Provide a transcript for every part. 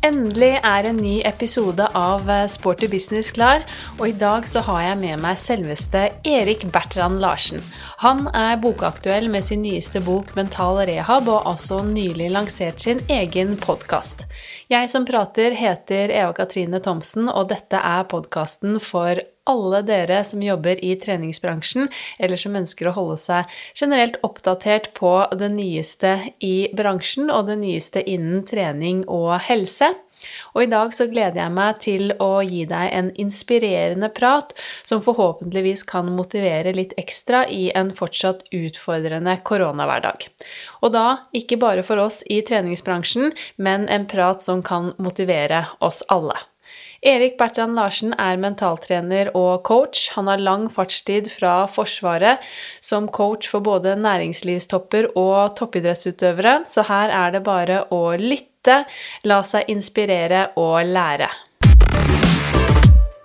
Endelig er en ny episode av eh, Sporty business klar, og i dag så har jeg med meg selveste Erik Bertrand Larsen. Han er bokaktuell med sin nyeste bok Mental rehab, og altså nylig lansert sin egen podkast. Jeg som prater heter Eva Katrine Thomsen, og dette er podkasten for alle dere som jobber i treningsbransjen, eller som ønsker å holde seg generelt oppdatert på det nyeste i bransjen, og det nyeste innen trening og helse. Og i dag så gleder jeg meg til å gi deg en inspirerende prat som forhåpentligvis kan motivere litt ekstra i en fortsatt utfordrende koronahverdag. Og da ikke bare for oss i treningsbransjen, men en prat som kan motivere oss alle. Erik Bertrand Larsen er mentaltrener og coach. Han har lang fartstid fra Forsvaret som coach for både næringslivstopper og toppidrettsutøvere, så her er det bare å lytte la seg inspirere og lære.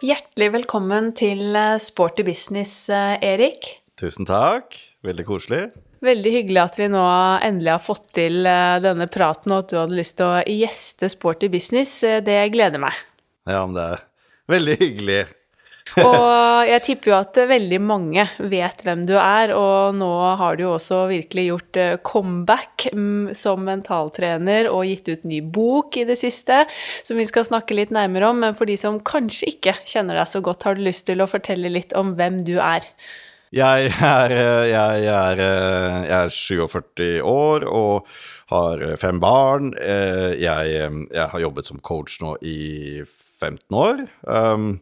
Hjertelig velkommen til eh, Sporty business, eh, Erik. Tusen takk. Veldig koselig. Veldig hyggelig at vi nå endelig har fått til eh, denne praten, og at du hadde lyst til å gjeste Sporty business. Det gleder meg. Ja, men det er veldig hyggelig. Og jeg tipper jo at veldig mange vet hvem du er, og nå har du jo også virkelig gjort eh, comeback mm, som mentaltrener og gitt ut ny bok i det siste, som vi skal snakke litt nærmere om. Men for de som kanskje ikke kjenner deg så godt, har du lyst til å fortelle litt om hvem du er? Jeg er, eh, jeg, er, eh, jeg er, 47 år og har fem barn. Jeg, jeg, har jobbet som coach nå i 15 år. Um,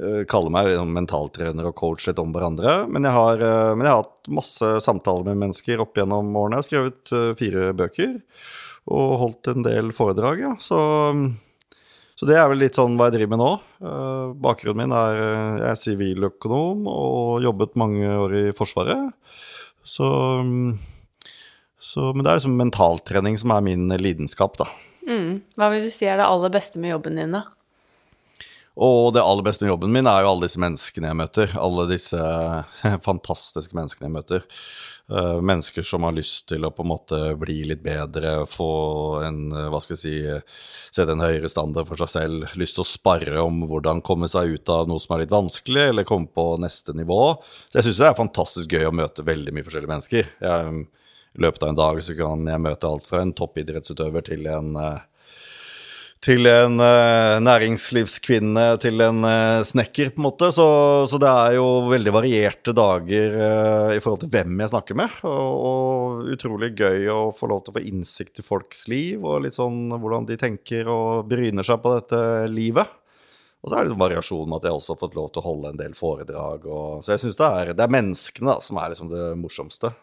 Eh, kaller meg mentaltrener og coach litt om hverandre. Men jeg, har, eh, men jeg har hatt masse samtaler med mennesker opp gjennom årene. Jeg har skrevet eh, fire bøker og holdt en del foredrag, ja. Så, så det er vel litt sånn hva jeg driver med nå. Bakgrunnen min er jeg er siviløkonom og jobbet mange år i Forsvaret. Så, så, Men det er liksom mentaltrening som er min lidenskap, da. Mm. Hva vil du si er det aller beste med jobben din, da? Og det aller beste med jobben min er jo alle disse menneskene jeg møter. Alle disse fantastiske menneskene jeg møter. Uh, mennesker som har lyst til å på en måte bli litt bedre, få en, hva skal jeg si, sette en høyere standard for seg selv. Lyst til å sparre om hvordan komme seg ut av noe som er litt vanskelig, eller komme på neste nivå. Så jeg syns det er fantastisk gøy å møte veldig mye forskjellige mennesker. Jeg, I løpet av en dag så kan jeg møte alt fra en toppidrettsutøver til en uh, til en uh, næringslivskvinne til en uh, snekker, på en måte. Så, så, det er jo veldig varierte dager i forhold til hvem jeg snakker med. Og, og, utrolig gøy å få lov til å få innsikt i folks liv, og litt sånn hvordan de tenker og bryner seg på dette livet. Og så er det variasjon med at jeg også har fått lov til å holde en del foredrag. Og, så jeg syns det, det, er menneskene da, som er liksom det morsomste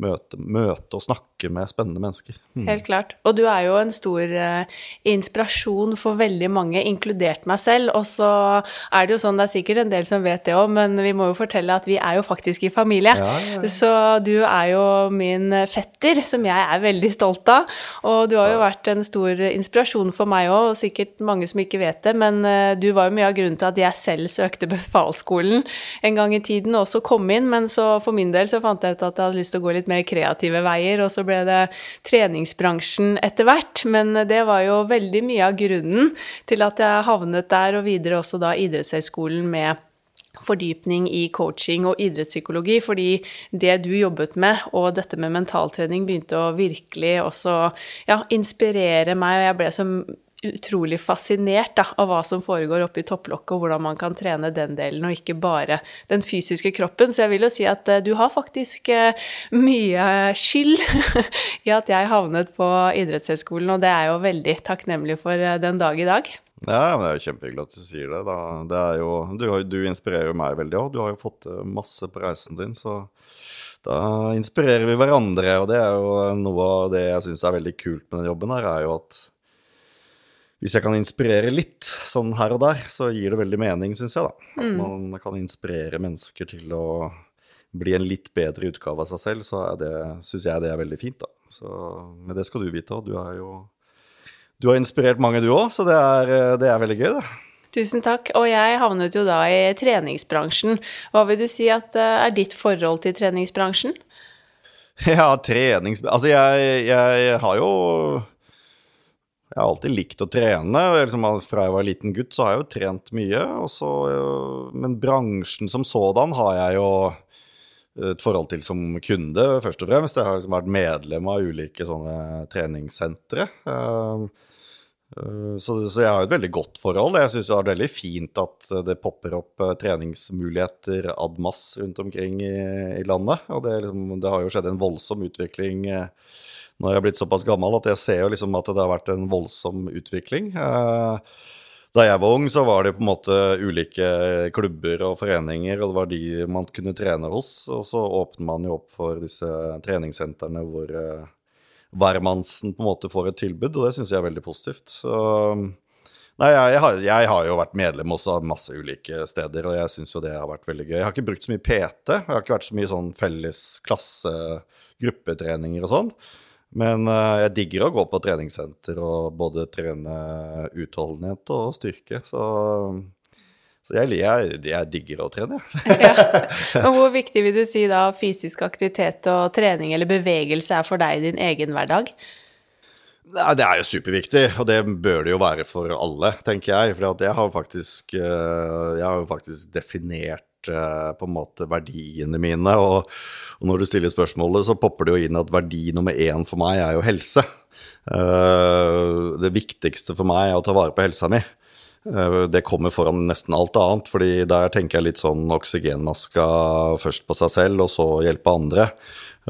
møte, møte, og snakke med spennende mennesker. Mm. Helt klart. Og du er jo en stor eh, inspirasjon for veldig mange, inkludert meg selv. Og så er det jo sånn, det er sikkert en del som vet det òg, men vi må jo fortelle at vi er jo faktisk i familie. Ja, ja, ja. Så du er jo min fetter, som jeg er veldig stolt av. Og du har jo vært en stor inspirasjon for meg òg, og sikkert mange som ikke vet det, men eh, du var jo mye av grunnen til at jeg selv søkte befalsskolen en gang i tiden, og også kom inn. Men så for min del så fant jeg ut at jeg hadde lyst til å gå litt mer kreative veier, og så ble det treningsbransjen etter hvert. Men det var jo veldig mye av grunnen til at jeg havnet der, og videre også da idrettshøyskolen med fordypning i coaching og idrettspsykologi, fordi det du jobbet med, og dette med mentaltrening, begynte å virkelig også ja, inspirere meg, og jeg ble så utrolig fascinert da, av hva som foregår oppe i topplokket, og hvordan man kan trene den delen, og ikke bare den fysiske kroppen. Så jeg vil jo si at uh, du har faktisk uh, mye skyld i at jeg havnet på idrettshøyskolen, og det er jo veldig takknemlig for uh, den dag i dag. Ja, men det er jo kjempehyggelig at du sier det. Det jo, du, du, inspirerer meg veldig òg. Du har jo fått masse på reisen din, så da inspirerer vi hverandre. Og det er jo noe av det jeg syns er veldig kult med den jobben her, er jo at hvis jeg kan inspirere litt sånn her og der, så gir det veldig mening, syns jeg, da. At mm. man kan inspirere mennesker til å bli en litt bedre utgave av seg selv, så syns jeg det er veldig fint, da. Så, men det skal du vite òg. Du er jo Du har inspirert mange, du òg, så det er, det er veldig gøy, det. Tusen takk. Og jeg havnet jo da i treningsbransjen. Hva vil du si at eh, er ditt forhold til treningsbransjen? Ja, trenings... Altså, jeg, jeg har jo Jeg har alltid likt å trene. Liksom, fra jeg var liten gutt, så har jeg jo trent mye. Også, men bransjen som sådan har jeg jo et forhold til som kunde, først og fremst. Jeg har liksom vært medlem av ulike sånne treningssentre. Uh, så, så, jeg har et veldig godt forhold. Jeg syns det er veldig fint at det popper opp treningsmuligheter ad mass rundt omkring i, i landet. Og det, liksom, det, har jo skjedd en voldsom utvikling når jeg er blitt såpass gammel at jeg ser jo liksom at det har vært en voldsom utvikling. Da jeg var ung, så var det på en måte ulike klubber og foreninger, og det var de man kunne trene hos. Og så åpner man jo opp for disse treningssentrene hvor hvermannsen på en måte får et tilbud, og det syns jeg er veldig positivt. Så, nei, jeg, jeg, har, jeg, har, jo vært medlem også av masse ulike steder, og jeg syns jo det har vært veldig gøy. Jeg har ikke brukt så mye PT, jeg har ikke vært så mye sånn felles klasse, gruppetreninger og sånn. Men uh, jeg digger å gå på treningssenter og både trene utholdenhet og styrke. Så så jeg, jeg, jeg digger å trene, jeg. ja. Og hvor viktig vil du si da fysisk aktivitet og trening eller bevegelse er for deg i din egen hverdag? Nei, Det er jo superviktig, og det bør det jo være for alle, tenker jeg. For jeg har faktisk, eh, jeg har faktisk definert eh, på en måte verdiene mine. Og, og, når du stiller spørsmålet, så popper det jo inn at verdi nummer én for meg er jo helse. Eh, det viktigste for meg er å ta vare på helsa mi. Eh, det kommer foran nesten alt annet, fordi der tenker jeg litt sånn oksygenmaska først på seg selv, og så hjelpe andre.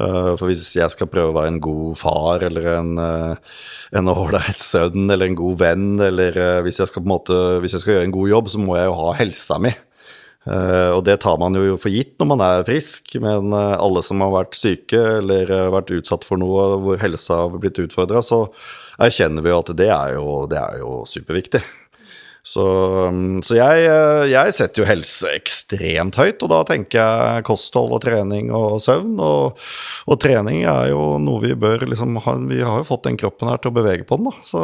Eh, for hvis jeg skal prøve å være en god far eller en, eh, ålreit sønn eller en god venn, eller hvis jeg, skal, måte, hvis jeg skal gjøre en god jobb, så må jeg jo ha helsa mi. Og det tar man jo for gitt når man er frisk, men alle som har vært syke eller vært utsatt for noe hvor helsa har blitt utfordra, så erkjenner vi jo at det er jo, det er jo superviktig. Så, um, så jeg, eh, jeg, setter jo helse ekstremt høyt, og da tenker jeg kosthold og trening og søvn. Og, og trening er jo noe vi bør liksom ha Vi har jo fått den kroppen her til å bevege på den, da. Så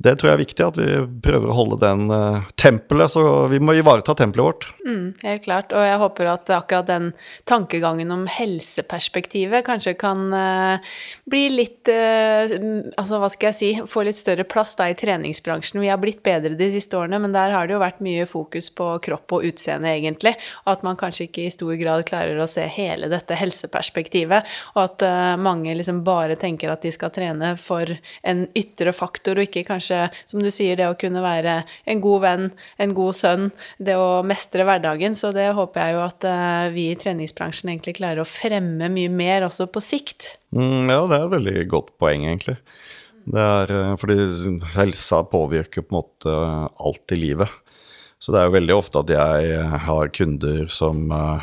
det tror jeg er viktig, at vi prøver å holde den uh, tempelet. Så vi må ivareta tempelet vårt. Mm, helt klart. Og jeg håper at akkurat den tankegangen om helseperspektivet kanskje kan uh, bli litt uh, Altså, hva skal jeg si Få litt større plass da i treningsbransjen. Vi har blitt bedre de siste årene, men der har det jo vært mye fokus på kropp og utseende, egentlig. Og at man kanskje ikke i stor grad klarer å se hele dette helseperspektivet. Og at mange liksom bare tenker at de skal trene for en ytre faktor, og ikke kanskje kanskje, som du sier, det å kunne være en god venn, en god sønn, det å mestre hverdagen. Så det håper jeg jo at uh, vi i treningsbransjen egentlig klarer å fremme mye mer også på sikt. Mm, ja, det er et veldig godt poeng, egentlig. Det er uh, fordi helsa påvirker på en måte alt i livet. Så det er jo veldig ofte at jeg har kunder som uh,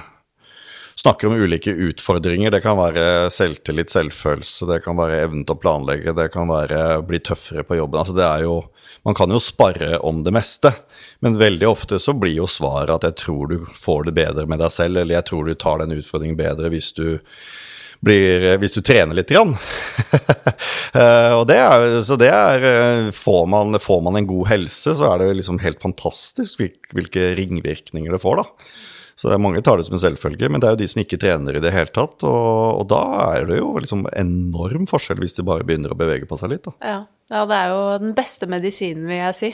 snakker om ulike utfordringer. Det kan være selvtillit, selvfølelse, det kan være evnen til å planlegge, det kan være å bli tøffere på jobben. Altså det er jo Man kan jo spare om det meste, men veldig ofte så blir jo svaret at jeg tror du får det bedre med deg selv, eller jeg tror du tar den utfordringen bedre hvis du blir, hvis du trener litt. Grann. Eh, og det er, så det er eh, får man, får man, en god helse, så er det liksom helt fantastisk hvilke ringvirkninger det får, da. Så mange tar det som en selvfølge, men det er jo de som ikke trener i det hele tatt. Og, og da er det jo liksom enorm forskjell hvis de bare begynner å bevege på seg litt. Da. Ja. ja, det er jo den beste medisinen, vil jeg si.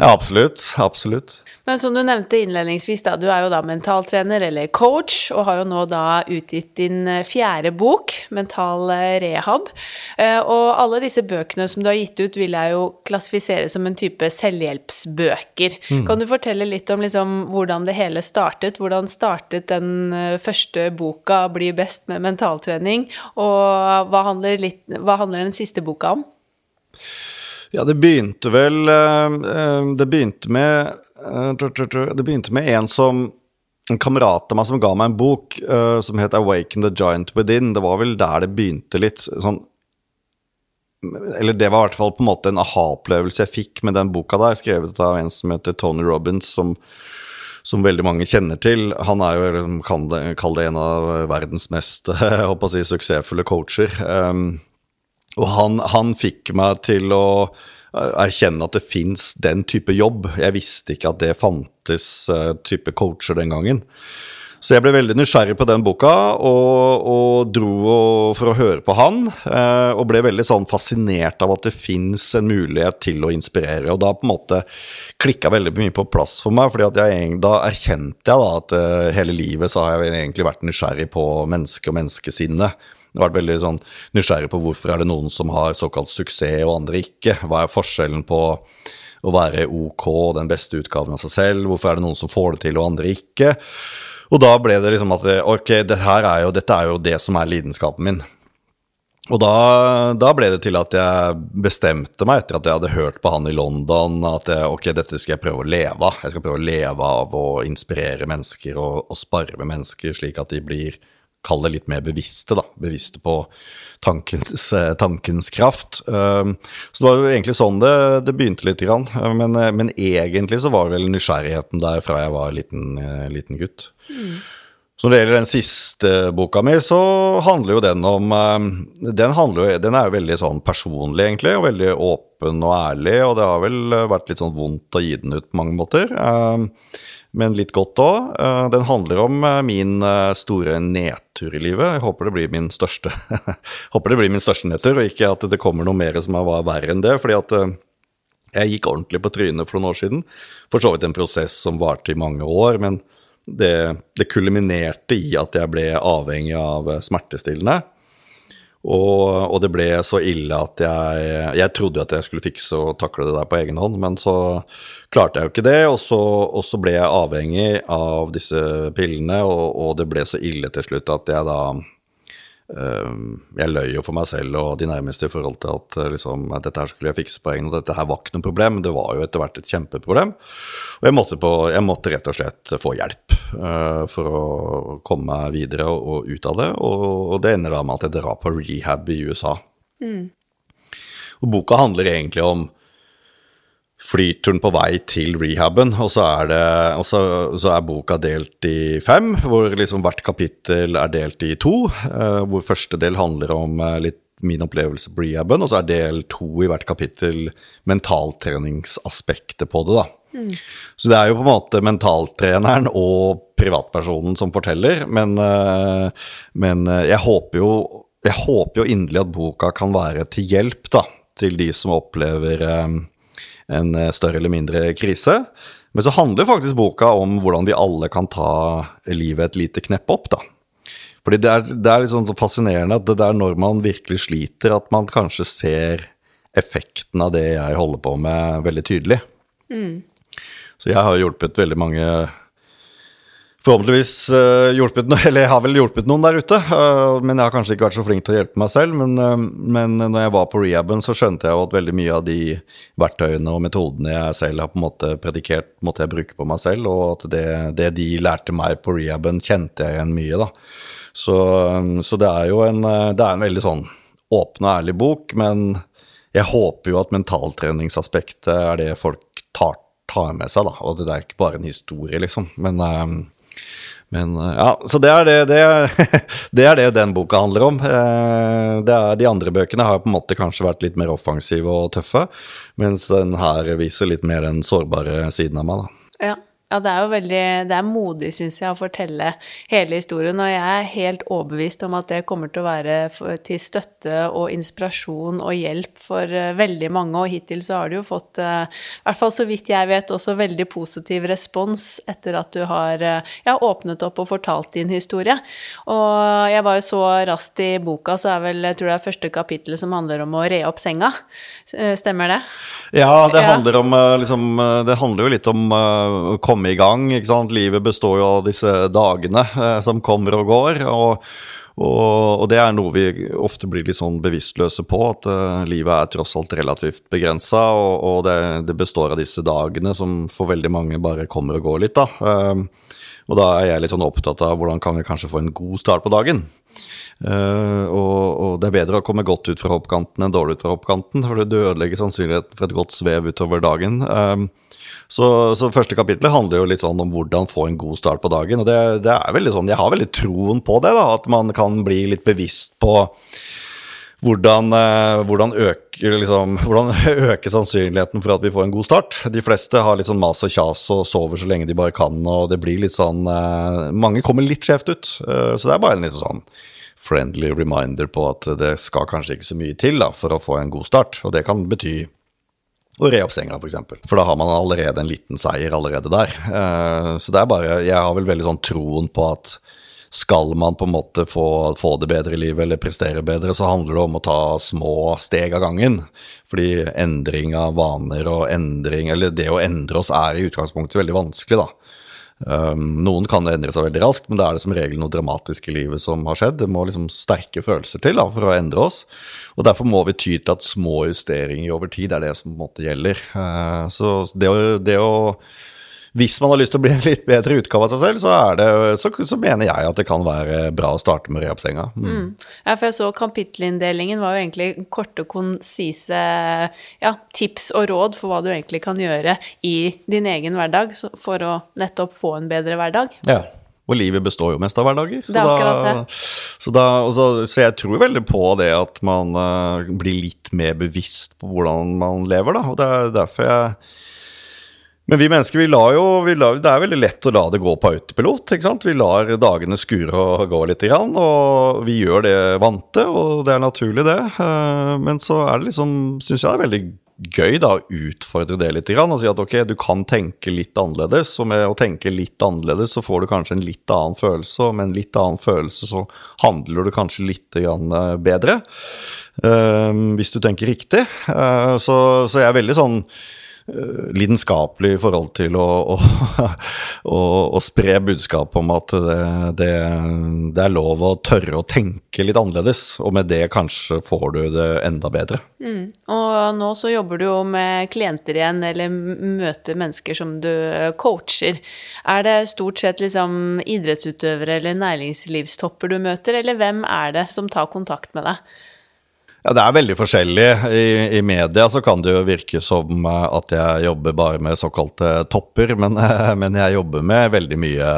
Ja, absolutt. Absolutt. Men som du nevnte innledningsvis, da, du er jo da mentaltrener eller coach, og har jo nå da utgitt din eh, fjerde bok, Mental eh, rehab. Eh, og alle disse bøkene som du har gitt ut, vil jeg jo klassifisere som en type selvhjelpsbøker. Mm. Kan du fortelle litt om liksom hvordan det hele startet? Hvordan startet den første boka 'Bli best med mentaltrening', og hva handler, litt, hva handler den siste boka om? Ja, det begynte vel Det begynte med Eh, det begynte med en som en kamerat av meg som ga meg en bok som het 'Awaken the Giant Within'. Det var vel der det begynte litt sånn Eller det var i hvert fall på en måte en aha-opplevelse jeg fikk med den boka der, skrevet av en som heter Tony Robins, som, som veldig mange kjenner til. Han er jo, kan det, det, en av verdens mest jeg si, suksessfulle coacher. Um, og han, han fikk meg til å erkjenne at det fins den type jobb. Jeg visste ikke at det fantes uh, type coacher den gangen. Så jeg ble veldig nysgjerrig på den boka, og, og dro og, for å høre på han. Eh, og ble veldig sånn fascinert av at det fins en mulighet til å inspirere. Og da på en måte klikka veldig mye på plass for meg, fordi da erkjente jeg da at eh, hele livet så har jeg egentlig vært nysgjerrig på menneske og menneskesinnet. Har vært veldig sånn nysgjerrig på hvorfor er det noen som har såkalt suksess og andre ikke. Hva er forskjellen på å være OK, den beste utgaven av seg selv? Hvorfor er det noen som får det til og andre ikke? Og da ble det liksom at ok, det er jo, dette er jo det som er lidenskapen min. Og da, da, ble det til at jeg bestemte meg, etter at jeg hadde hørt på han i London, at jeg, ok, dette skal jeg prøve å leve av. Jeg skal prøve å leve av å inspirere mennesker og, og spare med mennesker, slik at de blir Kall det litt mer bevisste, da. Bevisste på tankens, eh, tankens kraft. Um, så det var jo egentlig sånn det, det begynte litt. Grann. Men, eh, men, egentlig så var det vel nysgjerrigheten der fra jeg var liten, eh, liten gutt. Mm. Så når det gjelder den siste boka mi, så handler jo den om Den, handler, den er jo veldig sånn personlig, egentlig, og veldig åpen og ærlig. Og det har vel vært litt sånn vondt å gi den ut på mange måter. Men litt godt òg. Den handler om min store nedtur i livet. Jeg håper det blir min største håper det blir min største nedtur, og ikke at det kommer noe mer som var verre enn det. fordi at jeg gikk ordentlig på trynet for noen år siden. For så vidt en prosess som varte i mange år. men det, det kulminerte i at jeg ble avhengig av smertestillende. Og, og, det ble så ille at jeg, jeg trodde at jeg skulle fikse og takle det der på egen hånd, men så klarte jeg jo ikke det. Og så, og så ble jeg avhengig av disse pillene, og, og, det ble så ille til slutt at jeg da jeg løy jo for meg selv og de nærmeste i forhold til at, eh, liksom, dette her skulle jeg fikse på egen hånd. Dette her var ikke noe problem, det var jo etter hvert et kjempeproblem. Og jeg måtte, på, jeg måtte rett og slett få hjelp uh, for å komme meg videre og, og, ut av det. Og, og, det ender da med at jeg drar på rehab i USA. Mm. Og boka handler egentlig om flyturen på vei til rehaben, og så er, det, og så, så er boka delt i fem, hvor liksom hvert kapittel er delt i to. Uh, hvor første del handler om uh, litt min opplevelse på rehaben, og så er del to i hvert kapittel mentaltreningsaspektet på det, da. Mm. Så det er jo på en måte mentaltreneren og privatpersonen som forteller, men, uh, men jeg håper jo jeg håper jo inderlig at boka kan være til hjelp da, til de som opplever um, en eh, større eller mindre krise. Men så handler faktisk boka om hvordan vi alle kan ta livet et lite knepp opp, da. Fordi det er, det er sånn fascinerende at det er når man virkelig sliter, at man kanskje ser effekten av det jeg holder på med, veldig tydelig. Mm. Så jeg har hjulpet veldig mange forhåpentligvis uh, hjulpet noen, Eller jeg har vel hjulpet noen der ute. Uh, men jeg har kanskje ikke vært så flink til å hjelpe meg selv. Men, uh, men når jeg var på rehaben, så skjønte jeg at veldig mye av de verktøyene og metodene jeg selv har på en måte predikert, måtte jeg bruke på meg selv. Og at det, det de lærte meg på rehaben, kjente jeg igjen mye, da. Så, så det er jo en, det er en veldig sånn åpen og ærlig bok, men jeg håper jo at mentaltreningsaspektet er det folk tar, tar med seg, da. Og det er ikke bare en historie, liksom. Men men eh, ja, så det er det, det, det er det, den boka handler om. Eh, de andre bøkene har på en måte kanskje vært litt mer offensive og tøffe, mens den her viser litt mer den sårbare siden av meg. Da. Ja. Ja, det er jo veldig Det er modig, syns jeg, å fortelle hele historien. Og jeg er helt overbevist om at det kommer til å være til støtte og inspirasjon og hjelp for uh, veldig mange. Og hittil så har du jo fått, uh, i hvert fall så vidt jeg vet, også veldig positiv respons etter at du har uh, ja, åpnet opp og fortalt din historie. Og jeg var jo så raskt i boka, så er vel jeg tror det er første kapittel som handler om å re opp senga. Stemmer det? Ja, det handler om liksom Det handler jo litt om å komme komme i gang. ikke sant? Livet består jo av disse dagene eh, som kommer og går. og og, og, det er noe vi ofte blir litt sånn bevisstløse på, at uh, livet er tross alt relativt begrensa, og, og det, det, består av disse dagene som for veldig mange bare kommer og går litt, da. Uh, og da er jeg litt sånn opptatt av hvordan kan vi kanskje få en god start på dagen. Uh, og, og, det er bedre å komme godt ut fra hoppkanten enn dårlig ut fra hoppkanten, for det ødelegger sannsynligheten for et godt svev utover dagen. Uh, så, så, første kapitlet handler jo litt sånn om hvordan få en god start på dagen. Og det, det er veldig sånn, jeg har veldig troen på det, da, at man kan bli litt bevisst på hvordan, eh, hvordan, øke, liksom, hvordan, øke, sannsynligheten for at vi får en god start. De fleste har litt sånn mas og kjas og sover så lenge de bare kan, og det blir litt sånn eh, Mange kommer litt skjevt ut. Eh, så det er bare en litt sånn friendly reminder på at det skal kanskje ikke så mye til da, for å få en god start. Og det kan bety å re opp senga, f.eks. For, eksempel. for da har man allerede en liten seier allerede der. Så det er bare Jeg har vel veldig sånn troen på at skal man på en måte få, få, det bedre i livet eller prestere bedre, så handler det om å ta små steg av gangen. Fordi endring av vaner og endring, eller det å endre oss, er i utgangspunktet veldig vanskelig, da. Um, noen kan endre seg veldig raskt, men da er det som regel noe dramatisk i livet som har skjedd. Det må liksom sterke følelser til da, for å endre oss. Og derfor må vi ty til at små justeringer over tid er det som på en måte gjelder. Uh, så det å, det å hvis man har lyst til å bli en litt bedre utgave av seg selv, så, det, så, så, mener jeg at det kan være bra å starte med rehabsenga. Mm. Mm. Ja, for jeg så kapittelinndelingen var jo egentlig korte, konsise ja, tips og råd for hva du egentlig kan gjøre i din egen hverdag for å nettopp få en bedre hverdag. Ja. Og livet består jo mest av hverdager. Så, da, så, da, så, så, jeg tror veldig på det at man uh, blir litt mer bevisst på hvordan man lever, da. Og det er derfor jeg men vi mennesker, vi lar jo vi lar, Det er veldig lett å la det gå på autopilot. ikke sant? Vi lar dagene skure og gå litt, og vi gjør det vante, og det er naturlig, det. Eh, men så er det liksom, syns jeg det er veldig gøy da, å utfordre det litt og si at ok, du kan tenke litt annerledes. Og med å tenke litt annerledes så får du kanskje en litt annen følelse, og med en litt annen følelse så handler du kanskje litt eh, bedre. Uh, hvis du tenker riktig. Så, så jeg er veldig sånn Eh, lidenskapelig i forhold til å, å, å, å spre budskap om at det, det, det, er lov å tørre å tenke litt annerledes, og med det kanskje får du det enda bedre. Mm. Og nå så jobber du jo med klienter igjen, eller møter mennesker som du coacher. Er det stort sett liksom idrettsutøvere eller næringslivstopper du møter, eller hvem er det som tar kontakt med deg? Ja, Det er veldig forskjellig. I, I, media så kan det jo virke som eh, at jeg jobber bare med såkalte topper, men, men, jeg jobber med veldig mye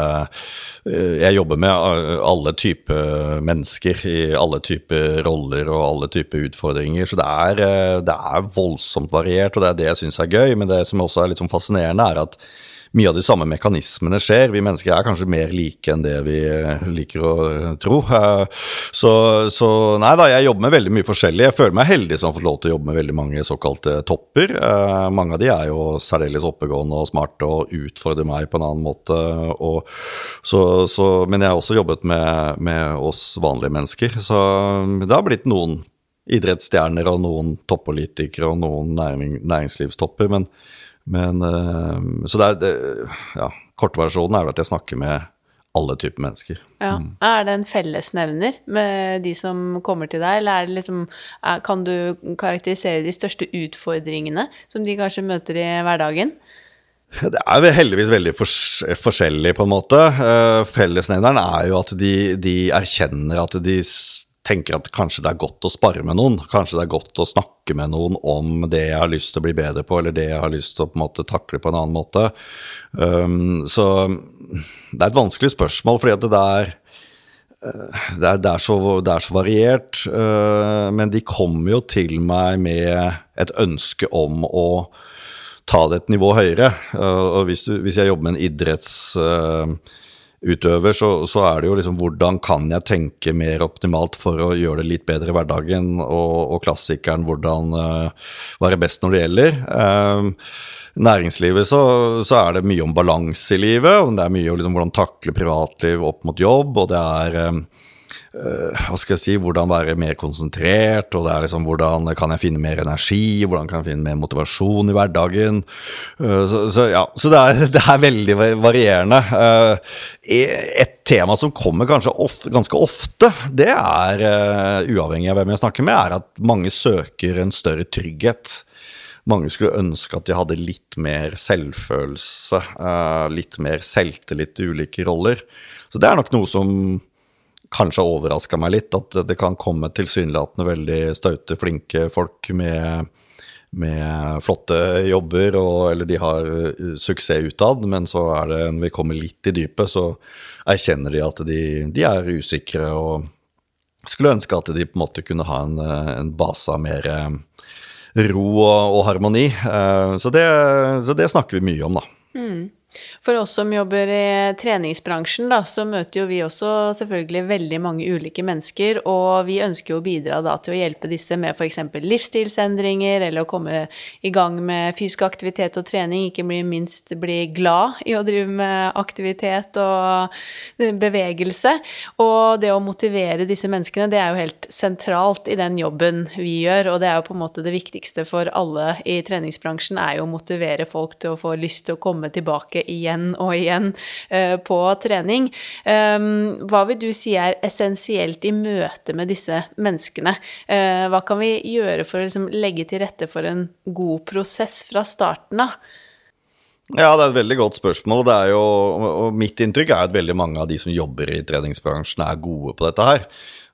eh, Jeg jobber med alle typer mennesker i alle typer roller og alle typer utfordringer. Så det er, eh, det er voldsomt variert, og det er det jeg syns er gøy. Men det som også er litt sånn fascinerende, er at mye av de samme mekanismene skjer. Vi mennesker er kanskje mer like enn det vi liker å tro. Eh, så, så nei da, jeg jobber med veldig mye forskjellig. Jeg føler meg heldig som har fått lov til å jobbe med veldig mange såkalte topper. Eh, mange av de er jo særdeles oppegående og smarte og utfordrer meg på en annen måte. Så, så, men jeg har også jobbet med, med oss vanlige mennesker. Så det har blitt noen idrettsstjerner og noen toppolitikere og noen næring, næringslivstopper. men men uh, Så det er det, Ja, kortversjonen er vel at jeg snakker med alle typer mennesker. Ja. Mm. Er det en fellesnevner med de som kommer til deg, eller er det liksom, kan du karakterisere de største utfordringene som de kanskje møter i hverdagen? Det er heldigvis veldig fors forskjellig, på en måte. Uh, fellesnevneren er jo at de, de erkjenner at de tenker at kanskje det er godt å spare med noen. Kanskje det er godt å snakke med noen om det jeg har lyst til å bli bedre på, eller det jeg har lyst til å på en måte takle på en annen måte. Um, så det er et vanskelig spørsmål, fordi at det er uh, det er, det, er så, det er, så, variert, uh, men de kommer jo til meg med et ønske om å ta det et nivå høyere. Uh, og hvis, du, hvis jeg jobber med en idretts utøver, så, så, er det jo liksom hvordan kan jeg tenke mer optimalt for å gjøre det litt bedre i hverdagen, og, og klassikeren hvordan uh, være best når det gjelder. Um, næringslivet så, så, er det mye om balanse i livet, og det er mye om liksom, hvordan takle privatliv opp mot jobb, og det er um, hva skal jeg si, hvordan være mer konsentrert, og det er liksom hvordan kan jeg finne mer energi, hvordan kan jeg finne mer motivasjon i hverdagen. Uh, så, så, ja, så det er, det er veldig varierende. Uh, et tema som kommer kanskje ofte, ganske ofte, det er, uavhengig av hvem jeg snakker med, er at mange søker en større trygghet. Mange skulle ønske at de hadde litt mer selvfølelse, litt mer selvtillit i ulike roller. Så det er nok noe som kanskje overraska meg litt. At det kan komme tilsynelatende veldig staute, flinke folk med, med flotte jobber, og, eller de har uh, suksess utad, men så er det når vi kommer litt i dypet, så erkjenner de at de, de er usikre og skulle ønske at de på en måte kunne ha en, en base av mer ro og, og harmoni. Så det, så det, snakker vi mye om, da. Mm. For oss som jobber i treningsbransjen, da, så møter jo vi også selvfølgelig veldig mange ulike mennesker, og vi ønsker jo å bidra da til å hjelpe disse med f.eks. livsstilsendringer, eller å komme i gang med fysisk aktivitet og trening, ikke minst bli glad i å drive med aktivitet og bevegelse. Og det å motivere disse menneskene, det er jo helt sentralt i den jobben vi gjør, og det er jo på en måte det viktigste for alle i treningsbransjen, er jo å motivere folk til å få lyst til å komme tilbake igjen og igjen uh, på trening. Um, hva vil du si er essensielt i møte med disse menneskene? Uh, hva kan vi gjøre for å liksom, legge til rette for en god prosess fra starten av? Ja, det er et veldig godt spørsmål. Det er jo, og mitt inntrykk er at veldig mange av de som jobber i treningsbransjen, er gode på dette her.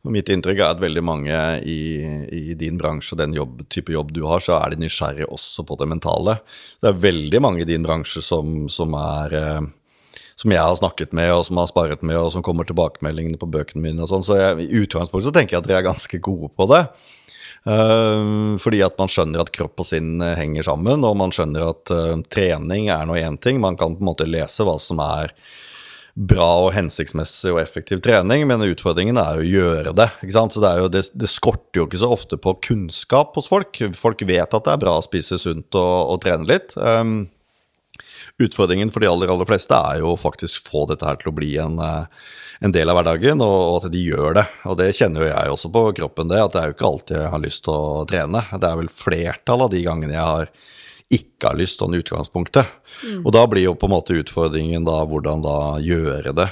Og mitt inntrykk er at veldig mange i, i din bransje og den jobb, type jobb du har, så er de nysgjerrige også på det mentale. Det er veldig mange i din bransje som, som er eh, som jeg har snakket med, og som har sparet med, og som kommer tilbakemeldingene på bøkene mine og sånn. Så jeg, i utgangspunktet så tenker jeg at dere er ganske gode på det. Uh, fordi at man skjønner at kropp og sinn henger sammen, og man skjønner at uh, trening er nå én ting. Man kan på en måte lese hva som er bra og hensiktsmessig og effektiv trening, men utfordringen er å gjøre det. Så det, jo, det, det, skorter jo ikke så ofte på kunnskap hos folk. Folk vet at det er bra å spise sunt og, og trene litt. Um, utfordringen for de aller, aller fleste er jo faktisk få dette her til å bli en, eh, en del av hverdagen, og, at de gjør det. Og det kjenner jo jeg også på kroppen, det, at det er jo ikke alltid jeg har lyst til å trene. Det er vel flertall av de gangene jeg har ikke har lyst sånn i utgangspunktet. Mm. Og da blir jo på en måte utfordringen da hvordan da gjøre det.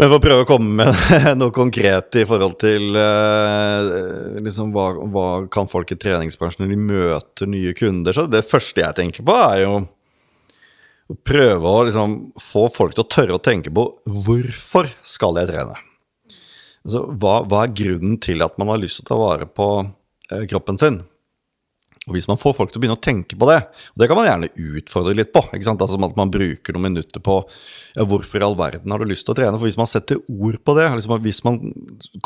Men for å prøve å komme med noe konkret i forhold til eh, liksom hva, hva, kan folk i treningsbransjen når de møter nye kunder, så det første jeg tenker på, er jo prøve å liksom få folk til å tørre å tenke på hvorfor skal jeg trene? Altså, hva, hva er grunnen til at man har lyst til å ta vare på eh, kroppen sin? Og Hvis man får folk til å begynne å tenke på det, og det kan man gjerne utfordre litt på ikke sant? Altså At man bruker noen minutter på ja, hvorfor i all verden har du lyst til å trene. For hvis man setter ord på det, liksom hvis man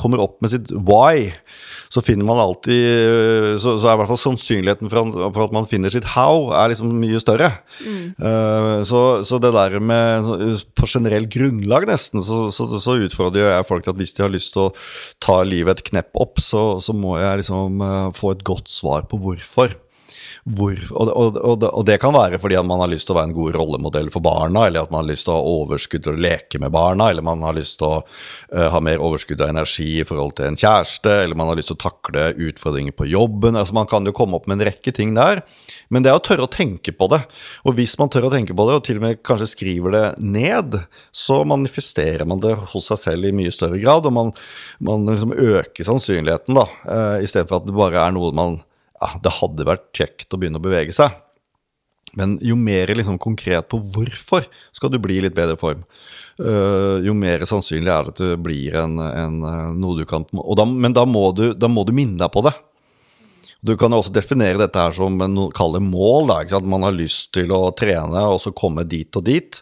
kommer opp med sitt why, så finner man alltid Så, så er i hvert fall sannsynligheten for, for, at man finner sitt how, er liksom mye større. Mm. Uh, så, så, det der med På generell grunnlag, nesten, så, så, utfordrer jeg folk til at hvis de har lyst til å ta livet et knepp opp, så, må jeg liksom uh, få et godt svar på hvorfor. Hvor, og, og, og, og, det kan være fordi at man har lyst til å være en god rollemodell for barna, eller at man har lyst til å ha overskudd til å leke med barna, eller man har lyst til å uh, ha mer overskudd av energi i forhold til en kjæreste, eller man har lyst til å takle utfordringer på jobben. altså Man kan jo komme opp med en rekke ting der. Men det er å tørre å tenke på det. Og hvis man tør å tenke på det, og til og med kanskje skriver det ned, så manifesterer man det hos seg selv i mye større grad, og man, man liksom øker sannsynligheten, da, uh, istedenfor at det bare er noe man ja, det hadde vært kjekt å begynne å bevege seg. Men jo mer liksom konkret på hvorfor skal du bli i litt bedre form, uh, jo mer sannsynlig er det at det blir en, en, eh, noe du kan da, Men da må, du, da må, du, minne deg på det. Du kan også definere dette her som en kall det mål. Da, Man har lyst til å trene og så komme dit og dit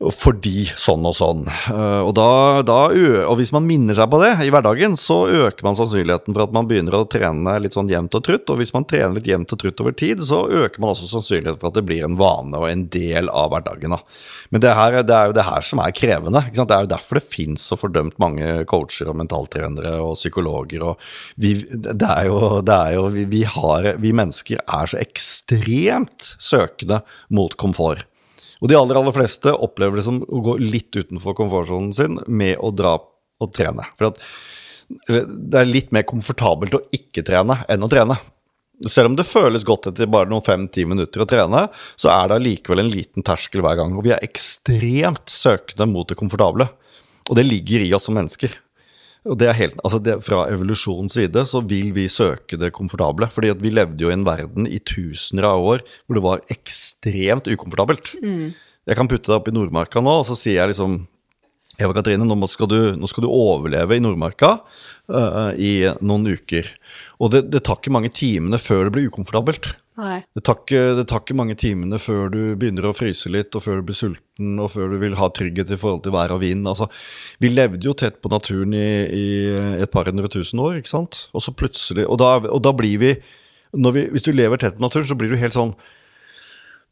fordi sånn og sånn. Eh, og, da, da, og, hvis man minner seg på det i hverdagen, så øker man sannsynligheten for at man begynner å trene litt sånn jevnt og trutt. Og hvis man trener litt jevnt og trutt over tid, så øker man også sannsynligheten for at det blir en vane og en del av hverdagen. Da. Men det, her, det, er jo det her som er krevende. Det er jo derfor det fins så fordømt mange coacher og mentaltrenere og psykologer. Og vi, det er jo, det er jo vi, vi, har, vi mennesker er så ekstremt søkende mot komfort. Og de aller, aller fleste opplever det som å gå litt utenfor komfortsonen sin med å dra og trene. For at det er litt mer komfortabelt å ikke trene enn å trene. Selv om det føles godt etter bare noen fem-ti minutter å trene, så er det allikevel en liten terskel hver gang. Og vi er ekstremt søkende mot det komfortable. Og det ligger i oss som mennesker. Og det er helt, altså det, Fra evolusjonens side så vil vi søke det komfortable. fordi at vi levde jo i en verden i tusener av år hvor det var ekstremt ukomfortabelt. Mm. Jeg kan putte deg opp i Nordmarka nå, og så sier jeg liksom Eva Katrine, nå skal du, nå skal du overleve i Nordmarka uh, i noen uker. Og det, det, tar ikke mange timene før det blir ukomfortabelt. Det tar, ikke, det tar, ikke, mange timene før du begynner å fryse litt, og før du blir sulten, og før du vil ha trygghet i forhold til vær og vind. Altså, vi levde jo tett på naturen i, i et par hundre tusen år, ikke sant? Og så plutselig Og da, og da blir vi, vi, Hvis du lever tett på naturen, så blir du helt sånn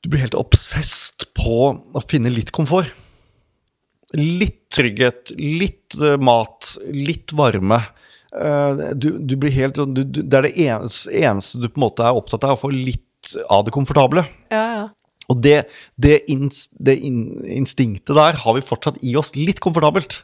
Du blir helt obsesst på å finne litt komfort. Litt trygghet, litt uh, mat, litt varme. Uh, du, du, blir helt du, du, Det er det eneste, eneste, du på en måte er opptatt av, å få litt av det komfortable. Ja, ja. Og det, det, inst, det in, instinktet der har vi fortsatt i oss litt komfortabelt.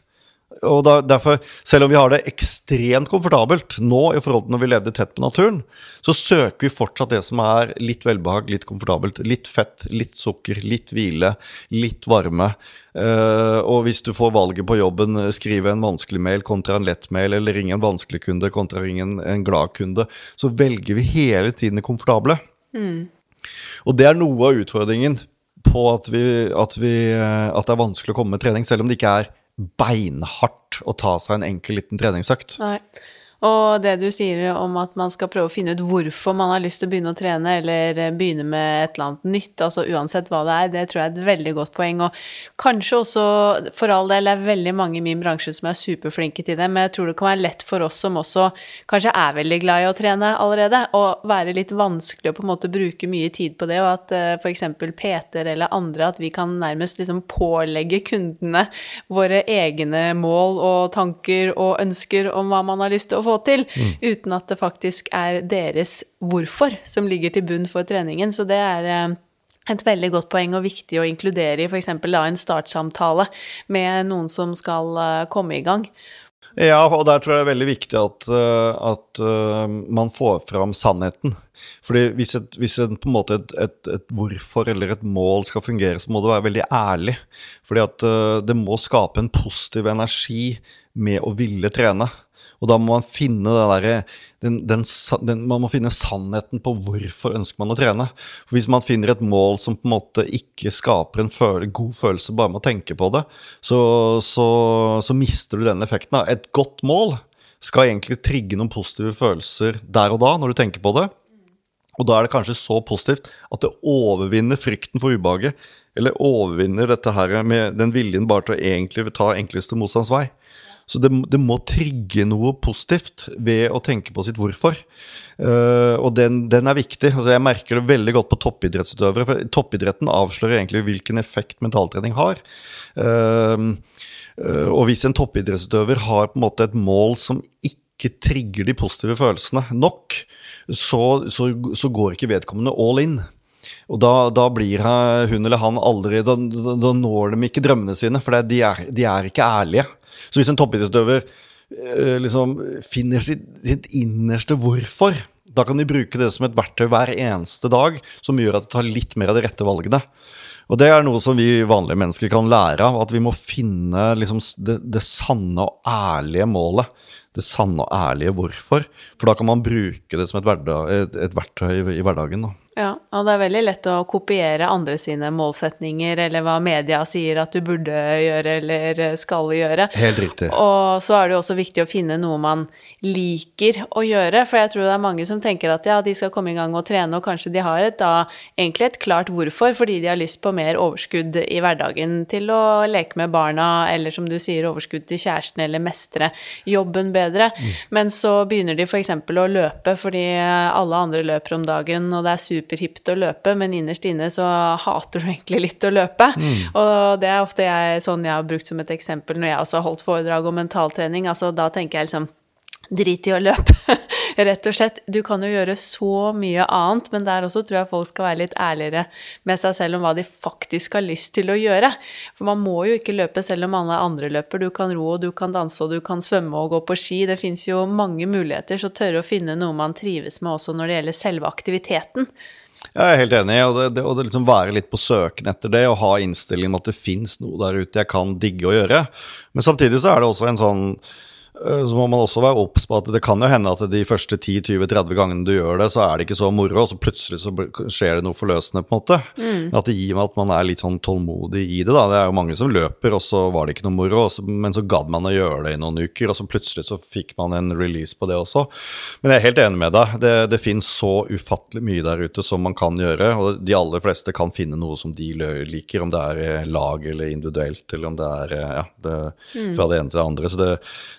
Og da, derfor, selv om vi har det ekstremt komfortabelt nå i forhold til når vi levde tett på naturen, så søker vi fortsatt det som er litt velbehag, litt komfortabelt. Litt fett, litt sukker, litt hvile, litt varme. Uh, og hvis du får valget på jobben, skrive en vanskelig mail kontra en lett mail, eller ringe en vanskelig kunde kontra ringe en, en glad kunde, så velger vi hele tiden det komfortable. Mm. Og det er noe av utfordringen på at, vi, at, vi, eh, at det er vanskelig å komme med trening, selv om det ikke er beinhardt å ta seg en enkel liten treningsøkt. Nei. Og det du sier om at man skal prøve å finne ut hvorfor man har lyst til å begynne å trene, eller eh, begynne med et eller annet nytt, altså uansett hva det er, det tror jeg er et veldig godt poeng. Og kanskje også, for all del, det er veldig mange i min bransje som er superflinke til det, men jeg tror det kan være lett for oss som også kanskje er veldig glad i å trene allerede, og være litt vanskelig å på en måte bruke mye tid på det, og at uh, f.eks. PT-er eller andre, at vi kan nærmest liksom pålegge kundene våre egne mål og tanker og ønsker om hva man har lyst til å få til, mm. uten at det faktisk er deres hvorfor som ligger til bunn for treningen. Så det er eh, et veldig godt poeng og viktig å inkludere i f.eks. en startsamtale med noen som skal eh, komme i gang. Ja, og der tror jeg det er veldig viktig at, eh, at man får fram sannheten. Fordi hvis, et, hvis et, på en måte et, et, et, hvorfor eller et mål skal fungere, så må det være veldig ærlig. Fordi at det må skape en positiv energi med å ville trene. Og da må man finne der, den, den, den, man må finne sannheten på hvorfor ønsker man å trene. For Hvis man finner et mål som på en måte ikke skaper en føle, god følelse bare med å tenke på det, så, så, så mister du den effekten. Et godt mål skal egentlig trigge noen positive følelser der og da, når du tenker på det. Og da er det kanskje så positivt at det overvinner frykten for ubehaget. Eller overvinner dette her med den viljen bare til å egentlig ta enkleste motstands vei. Så det, det, må trigge noe positivt ved å tenke på sitt hvorfor. Uh, og den, den, er viktig. Altså jeg merker det veldig godt på toppidrettsutøvere. For toppidretten avslører egentlig hvilken effekt mentaltrening har. Uh, uh, og hvis en toppidrettsutøver har på en måte et mål som ikke trigger de positive følelsene nok, så, så, så går ikke vedkommende all in. Og da, da, blir hun eller han aldri Da, da når de ikke drømmene sine, for de er, de er ikke ærlige. Så hvis en toppidrettsutøver eh, liksom finner sitt, sitt, innerste hvorfor, da kan de bruke det som et verktøy hver eneste dag, som gjør at de tar litt mer av de rette valgene. Og det er noe som vi vanlige mennesker kan lære av, at vi må finne liksom, det, det sanne og ærlige målet det sanne og ærlige hvorfor. For da kan man bruke det som et, hverdag, et, et verktøy i, i hverdagen. Da. Ja, og det er veldig lett å kopiere andre sine målsetninger, eller hva media sier at du burde gjøre eller skal gjøre. Helt riktig. Og så er det jo også viktig å finne noe man liker å gjøre, for jeg tror det er mange som tenker at ja, de skal komme i gang og trene, og kanskje de har et, da egentlig et klart hvorfor, fordi de har lyst på mer overskudd i hverdagen til å leke med barna, eller som du sier, overskudd til kjæresten, eller mestre jobben bedre. Mm. Men så begynner de f.eks. å løpe fordi alle andre løper om dagen, og det er superhipt å løpe, men innerst inne så hater du egentlig litt å løpe. Mm. Og det er ofte jeg, sånn jeg har brukt som et eksempel når jeg også har holdt foredrag om mentaltrening. Altså, da tenker jeg liksom Drit i å løpe, rett og slett. Du kan jo gjøre så mye annet, men der også tror jeg folk skal være litt ærligere med seg selv om hva de faktisk har lyst til å gjøre. For man må jo ikke løpe selv om alle andre løper. Du kan ro, du kan danse, og du kan svømme og gå på ski. Det fins jo mange muligheter, så tørre å finne noe man trives med også når det gjelder selve aktiviteten. Jeg er helt enig, og det, det, og det liksom være litt på søken etter det, og ha innstilling om at det fins noe der ute jeg kan digge å gjøre. Men samtidig så er det også en sånn så må man også være obs på at det kan jo hende at de første 10-20-30 gangene du gjør det, så er det ikke så moro, og så plutselig så skjer det noe forløsende, på en måte. Mm. At det gir meg at man er litt sånn tålmodig i det, da. Det er jo mange som løper, og så var det ikke noe moro, men så gadd man å gjøre det i noen uker, og så plutselig så fikk man en release på det også. Men jeg er helt enig med deg. Det, det finnes så ufattelig mye der ute som man kan gjøre, og de aller fleste kan finne noe som de liker, om det er lag eller individuelt, eller om det er ja, det, mm. fra det ene til det andre. Så det,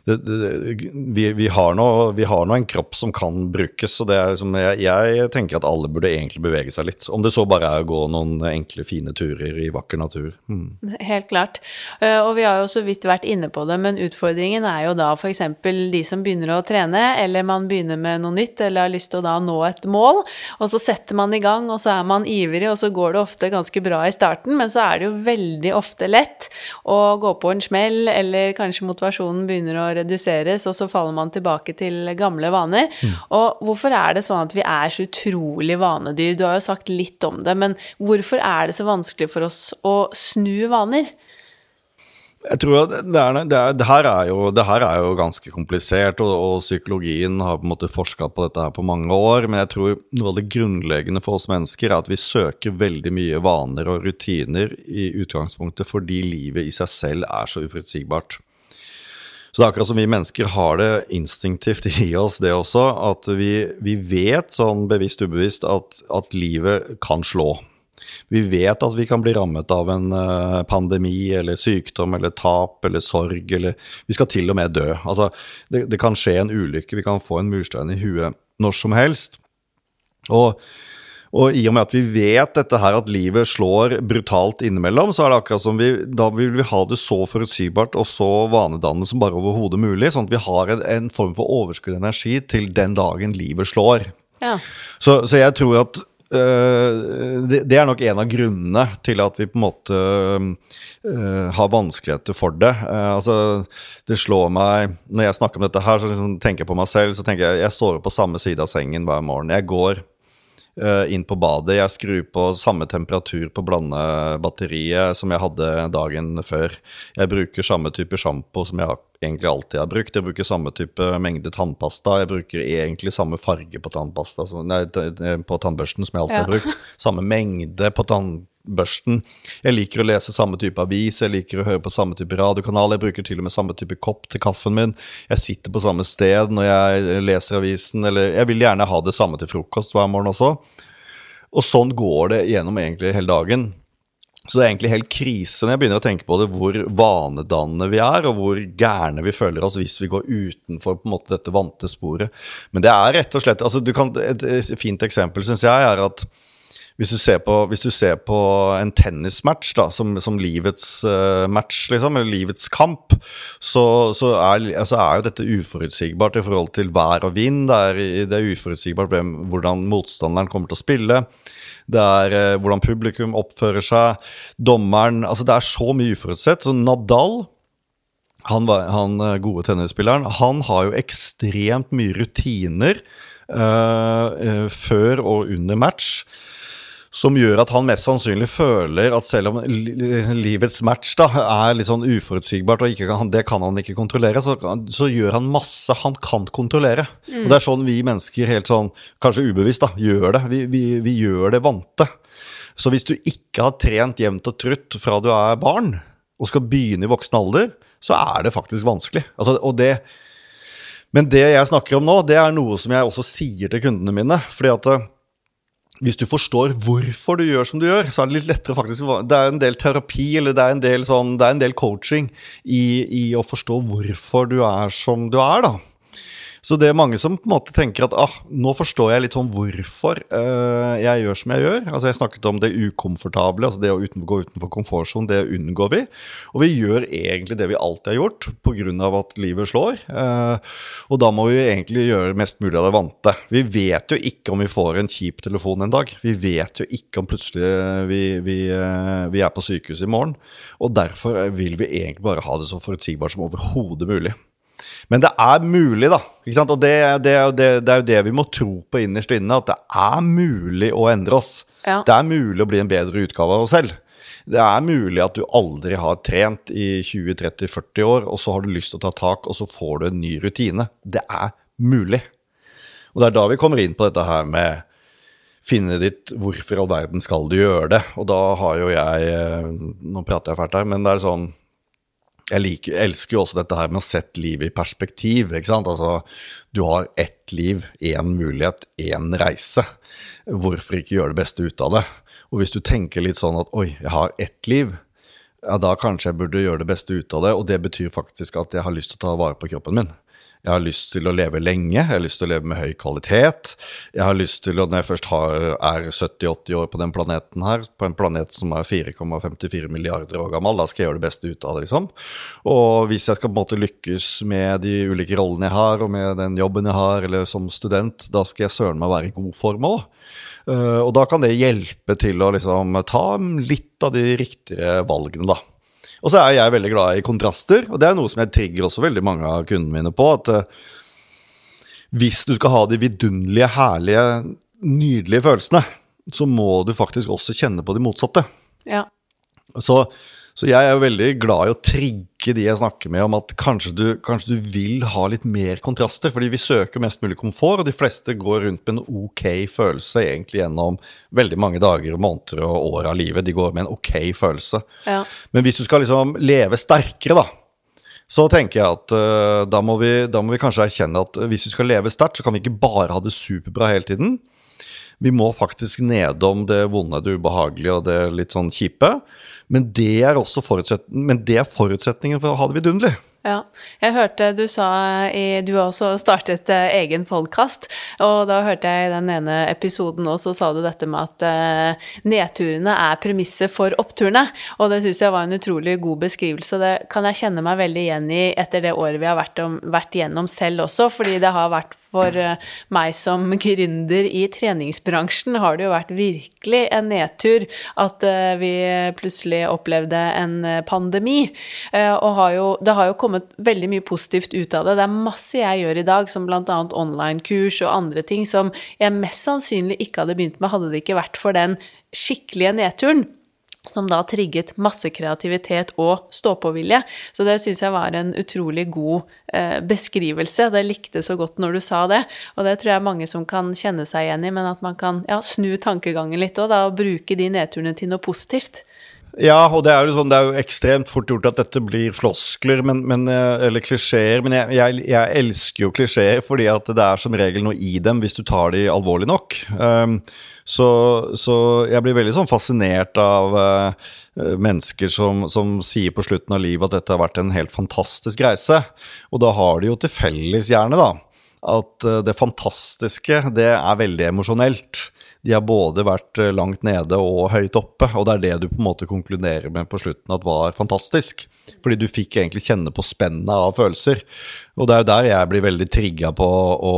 det vi, vi, har nå, vi, har nå, en kropp som kan brukes, og liksom, jeg, jeg, tenker at alle burde egentlig bevege seg litt. Om det så bare er å gå noen enkle, fine turer i vakker natur. Mm. Helt klart. Eh, og vi har jo så vidt vært inne på det, men utfordringen er jo da f.eks. de som begynner å trene, eller man begynner med noe nytt, eller har lyst til å da nå et mål, og så setter man i gang, og så er man ivrig, og så går det ofte ganske bra i starten, men så er det jo veldig ofte lett å gå på en smell, eller kanskje motivasjonen begynner å reduseres og så faller man tilbake til gamle vaner. Mm. Og hvorfor er det sånn at vi er så utrolig vanedyr? Du har jo sagt litt om det, men hvorfor er det så vanskelig for oss å snu vaner? Jeg tror at det, er, det, er, det, her er jo, det, her er jo, ganske komplisert, og, og, psykologien har på en måte forska på dette her på mange år. Men jeg tror noe av det grunnleggende for oss mennesker er at vi søker veldig mye vaner og rutiner i utgangspunktet fordi livet i seg selv er så uforutsigbart. Så det er akkurat som vi mennesker har det instinktivt i oss, det også, at vi, vi vet sånn bevisst ubevisst at, at, livet kan slå. Vi vet at vi kan bli rammet av en uh, pandemi eller sykdom eller tap eller sorg, eller Vi skal til og med dø. Altså, det, det kan skje en ulykke, vi kan få en murstein i huet når som helst. Og og i og med at vi vet dette her, at livet slår brutalt innimellom, så er det akkurat som vi Da vil vi ha det så forutsigbart og så vanedannende som bare overhodet mulig. Sånn at vi har en, en form for overskudd energi til den dagen livet slår. Ja. Så, så jeg tror at øh, det, det, er nok en av grunnene til at vi på en måte øh, har vanskeligheter for det. Uh, altså, det slår meg Når jeg snakker om dette her, så liksom tenker jeg på meg selv. Så tenker jeg jeg står på samme side av sengen hver morgen. Jeg går inn på badet. Jeg skrur på samme temperatur på blandebatteriet som jeg hadde dagen før. Jeg bruker samme type sjampo som jeg egentlig alltid har brukt. Jeg bruker samme type mengde tannpasta. Jeg bruker egentlig samme farge på tannpasta, nei, på tannbørsten som jeg alltid ja. har brukt. Samme mengde på tannbørsten. Jeg liker å lese samme type avis, jeg liker å høre på samme type radiokanal. Jeg bruker til og med samme type kopp til kaffen min. Jeg sitter på samme sted når jeg leser avisen, eller jeg vil gjerne ha det samme til frokost hver morgen også. Og sånn går det gjennom egentlig hele dagen. Så det er egentlig helt krise når jeg begynner å tenke på det, hvor vanedannende vi er, og hvor gærne vi føler oss hvis vi går utenfor på en måte dette vante sporet. Men det er rett og slett altså kan, Et fint eksempel syns jeg er at hvis du ser på, du ser på en tennismatch da, som, som livets uh, match, liksom, eller livets kamp, så, så er, altså er, jo dette uforutsigbart i forhold til vær og vind. Det er, det er uforutsigbart hvordan motstanderen kommer til å spille. Det er uh, hvordan publikum oppfører seg. Dommeren Altså, det er så mye uforutsett. Så Nadal han, han eh, gode tennisspilleren, han har jo ekstremt mye rutiner uh, før og under match som gjør at han mest sannsynlig føler at selv om livets match da, er litt sånn uforutsigbart, og kan, det kan han ikke kontrollere, så, så, gjør han masse han kan kontrollere. Mm. Og Det er sånn vi mennesker helt sånn, kanskje ubevisst, da, gjør det. Vi, vi, vi gjør det vante. Så hvis du ikke har trent jevnt og trutt fra du er barn, og skal begynne i voksen alder, så er det faktisk vanskelig. Altså, og det, men det jeg snakker om nå, det er noe som jeg også sier til kundene mine. fordi at hvis du forstår hvorfor du gjør som du gjør, så er det litt lettere faktisk Det er en del terapi eller det er en del, sånn, det er en del coaching i, i, å forstå hvorfor du er som du er, da. Så det er mange som på en måte tenker at ah, nå forstår jeg litt sånn hvorfor uh, jeg gjør som jeg gjør. Altså Jeg snakket om det ukomfortable, altså det å uten, gå utenfor komfortsonen. Det unngår vi. Og vi gjør egentlig det vi alltid har gjort, pga. at livet slår. Uh, og da må vi egentlig gjøre mest mulig av det vante. Vi vet jo ikke om vi får en kjip telefon en dag. Vi vet jo ikke om plutselig vi, vi, uh, vi er på sykehus i morgen. Og derfor vil vi egentlig bare ha det så forutsigbart som overhodet mulig. Men det er mulig, da. Og det, det, det, det, er jo det vi må tro på innerst inne, at det er mulig å endre oss. Ja. Det er mulig å bli en bedre utgave av oss selv. Det er mulig at du aldri har trent i 20-30-40 år, og så har du lyst til å ta tak, og så får du en ny rutine. Det er mulig. Og det er da vi kommer inn på dette her med finne ditt hvorfor i all verden skal du gjøre det. Og da har jo jeg eh, Nå prater jeg fælt her, men det er sånn jeg, liker, jeg elsker jo også dette her med å sette livet i perspektiv. ikke sant? Altså, du har ett liv, én mulighet, én reise. Hvorfor ikke gjøre det beste ut av det? Og hvis du tenker litt sånn at oi, jeg har ett liv, ja, da kanskje jeg burde gjøre det beste ut av det. Og det betyr faktisk at jeg har lyst til å ta vare på kroppen min. Jeg har lyst til å leve lenge, jeg har lyst til å leve med høy kvalitet. Jeg har lyst til, å, når jeg først har, er 70-80 år på den planeten her, på en planet som er 4,54 milliarder år gammel, da skal jeg gjøre det beste ut av det, liksom. Og hvis jeg skal på en måte lykkes med de ulike rollene jeg har, og med den jobben jeg har, eller som student, da skal jeg søren meg være i god form òg. Uh, og da kan det hjelpe til å liksom ta litt av de riktige valgene, da. Og så er jeg veldig glad i kontraster, og det er noe som jeg trigger også veldig mange av kundene mine på. At uh, hvis du skal ha de vidunderlige, herlige, nydelige følelsene, så må du faktisk også kjenne på de motsatte. Ja. Så så jeg er jo veldig glad i å trigge de jeg snakker med om at kanskje du, kanskje du vil ha litt mer kontraster, fordi vi søker mest mulig komfort, og de fleste går rundt med en ok følelse egentlig gjennom veldig mange dager, måneder og år av livet. De går med en ok følelse. Ja. Men hvis du skal liksom leve sterkere, da, så tenker jeg at uh, da, må vi, da, må vi, kanskje erkjenne at hvis vi skal leve sterkt, så kan vi ikke bare ha det superbra hele tiden. Vi må faktisk nedom det vonde, det ubehagelige og det litt sånn kjipe. Men det er også forutsetningen, men det er forutsetningen for å ha det vidunderlig. Ja. Jeg hørte du sa i Du også startet eh, egen podkast, og da hørte jeg i den ene episoden òg, så sa du dette med at eh, nedturene er premisset for oppturene. Og det syns jeg var en utrolig god beskrivelse, og det kan jeg kjenne meg veldig igjen i etter det året vi har vært, om, vært igjennom selv også, fordi det har vært for eh, meg som gründer i treningsbransjen har det jo vært virkelig en nedtur at vi plutselig opplevde en pandemi. Og har jo, det har jo kommet veldig mye positivt ut av det. Det er masse jeg gjør i dag, som bl.a. online-kurs og andre ting som jeg mest sannsynlig ikke hadde begynt med hadde det ikke vært for den skikkelige nedturen som da trigget masse kreativitet og stå-på-vilje. Så det syns jeg var en utrolig god eh, beskrivelse. Det likte så godt når du sa det, og det tror jeg mange som kan kjenne seg igjen i, men at man kan ja, snu tankegangen litt og da bruke de nedturene til noe positivt. Ja, og det er, sånn, det er jo ekstremt fort gjort at dette blir floskler men, men, eh, eller klisjeer. Men jeg, jeg, jeg, elsker jo klisjeer fordi at det er som regel noe i dem hvis du tar de alvorlig nok. Um, så, så, jeg blir veldig sånn fascinert av uh, mennesker som, som, sier på slutten av livet at dette har vært en helt fantastisk reise. Og da har de jo til felles, gjerne, da, at uh, det fantastiske, det er veldig emosjonelt de har både vært eh, langt nede og høyt oppe, og det er det du på en måte konkluderer med på slutten at var fantastisk. Fordi du fikk egentlig kjenne på spennet av følelser. Og det er jo der jeg blir veldig trigga på å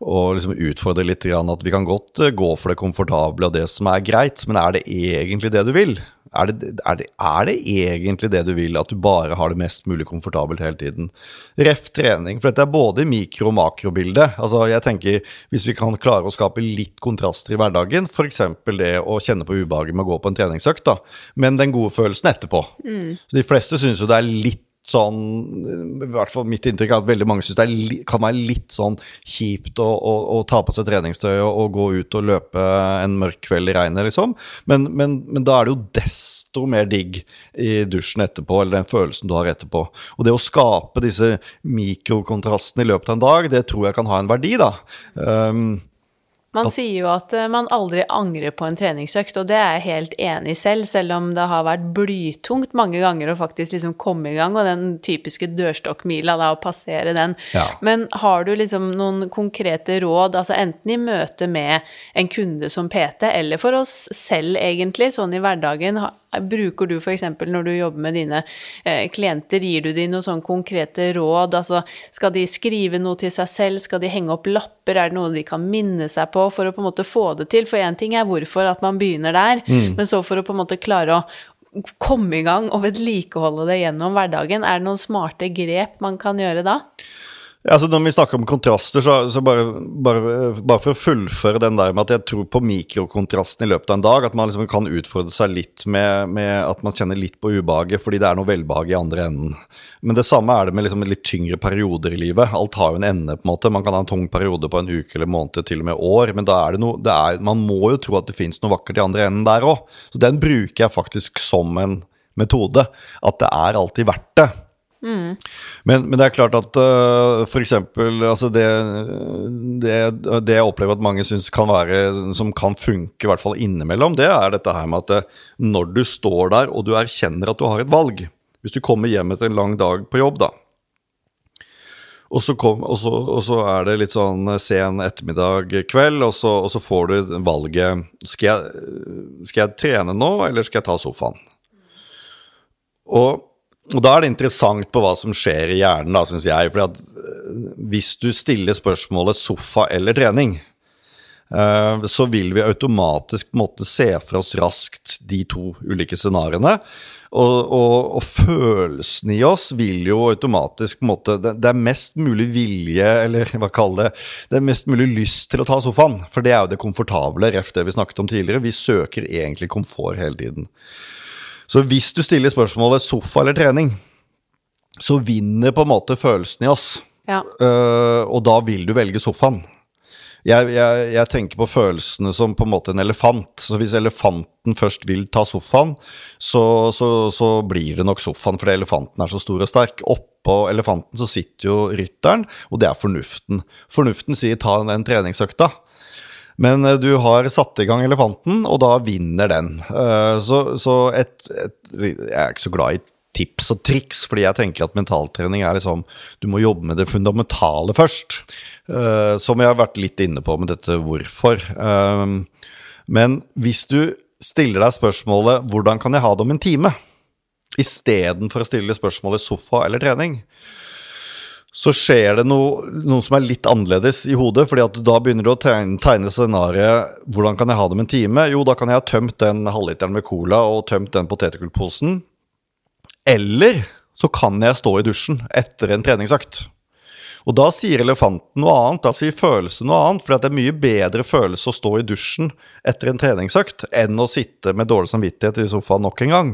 og liksom utfordre litt at vi kan godt eh, gå for det komfortable og det som er greit, men er det egentlig det du vil? Er det, er, det, er det, egentlig det du vil, at du bare har det mest mulig komfortabelt hele tiden? Ref trening, for dette er både mikro- og makrobilde. Altså, jeg tenker, Hvis vi kan klare å skape litt kontraster i hverdagen, f.eks. det å kjenne på ubehaget med å gå på en treningsøkt, da, men den gode følelsen etterpå. Mm. De fleste syns jo det er litt sånn I hvert fall mitt inntrykk er at veldig mange syns det kan være litt sånn kjipt å, å, å ta på seg treningstøy og, og, gå ut og løpe en mørk kveld i regnet, liksom. Men, men, men, da er det jo desto mer digg i dusjen etterpå, eller den følelsen du har etterpå. Og det å skape disse mikrokontrastene i løpet av en dag, det tror jeg kan ha en verdi, da. Um, man sier jo at eh, man aldri angrer på en treningsøkt, og det er jeg helt enig i selv, selv om det har vært blytungt mange ganger å faktisk liksom komme i gang, og den typiske dørstokkmila, da, å passere den. Ja. Men har du liksom noen konkrete råd, altså enten i møte med en kunde som PT, eller for oss selv egentlig, sånn i hverdagen, Bruker du f.eks. når du jobber med dine eh, klienter, gir du dem noen sånn konkrete råd? Altså, skal de skrive noe til seg selv? Skal de henge opp lapper? Er det noe de kan minne seg på for å på en måte få det til? For én ting er hvorfor at man begynner der, mm. men så for å på en måte klare å komme i gang og vedlikeholde det gjennom hverdagen, er det noen smarte grep man kan gjøre da? Altså Når vi snakker om kontraster, så, så bare, bare, bare, for å fullføre den der med at jeg tror på mikrokontrasten i løpet av en dag, at man liksom kan utfordre seg litt med, med at man kjenner litt på ubehaget fordi det er noe velbehag i andre enden. Men det samme er det med liksom litt tyngre perioder i livet. Alt har jo en ende, på en måte. Man kan ha en tung periode på en uke eller måned, til og med år, men da er det noe det er, Man må jo tro at det fins noe vakkert i andre enden der òg. Så den bruker jeg faktisk som en metode. At det er alltid verdt det. Mm. Men, men, det er klart at uh, f.eks. Altså det, det, det, jeg opplever at mange syns kan være som kan funke, i hvert fall innimellom, det er dette her med at eh, når du står der og du erkjenner at du har et valg Hvis du kommer hjem etter en lang dag på jobb, da. Og så, kom, og, så, og så, er det litt sånn sen ettermiddag, kveld, og så, og så får du valget skal jeg, skal jeg trene nå, eller skal jeg ta sofaen? Og og da er det interessant på hva som skjer i hjernen, da, syns jeg. For eh, hvis du stiller spørsmålet sofa eller trening, uh, så vil vi automatisk måtte se for oss raskt de to ulike scenarioene. Og, og, og, følelsen i oss vil jo automatisk måte det, det, er mest mulig vilje, eller hva kaller det Det er mest mulig lyst til å ta sofaen. For det er jo det komfortable, ref det vi snakket om tidligere. Vi søker egentlig komfort hele tiden. Så hvis du stiller spørsmålet sofa eller trening, så vinner på en måte følelsen i oss. Ja. Uh, og da vil du velge sofaen. Jeg, jeg, jeg, tenker på følelsene som på en måte en elefant. Så hvis elefanten først vil ta sofaen, så, så, så blir det nok sofaen, fordi elefanten er så stor og sterk. Oppå elefanten så sitter jo rytteren, og det er fornuften. Fornuften sier ta den treningsøkta. Men eh, du har satt i gang elefanten, og da vinner den. Eh, så, så et, et, Jeg er ikke så glad i tips og triks, fordi jeg tenker at mentaltrening er liksom Du må jobbe med det fundamentale først. Eh, som jeg har vært litt inne på med dette hvorfor. Men hvis du stiller deg spørsmålet 'Hvordan kan jeg ha det om en time?' istedenfor å stille spørsmålet 'sofa eller trening', så skjer det noe, noe, som er litt annerledes i hodet. fordi at da begynner du å tegne, tegne scenarioet hvordan kan jeg ha det med en time? Jo, da kan jeg ha tømt den halvliteren med cola og tømt den potetgullposen. Eller så kan jeg stå i dusjen etter en treningsøkt. Og da sier elefanten noe annet, da sier følelsen noe annet. For det er mye bedre følelse å stå i dusjen etter en treningsøkt enn å sitte med dårlig samvittighet i sofaen nok en gang.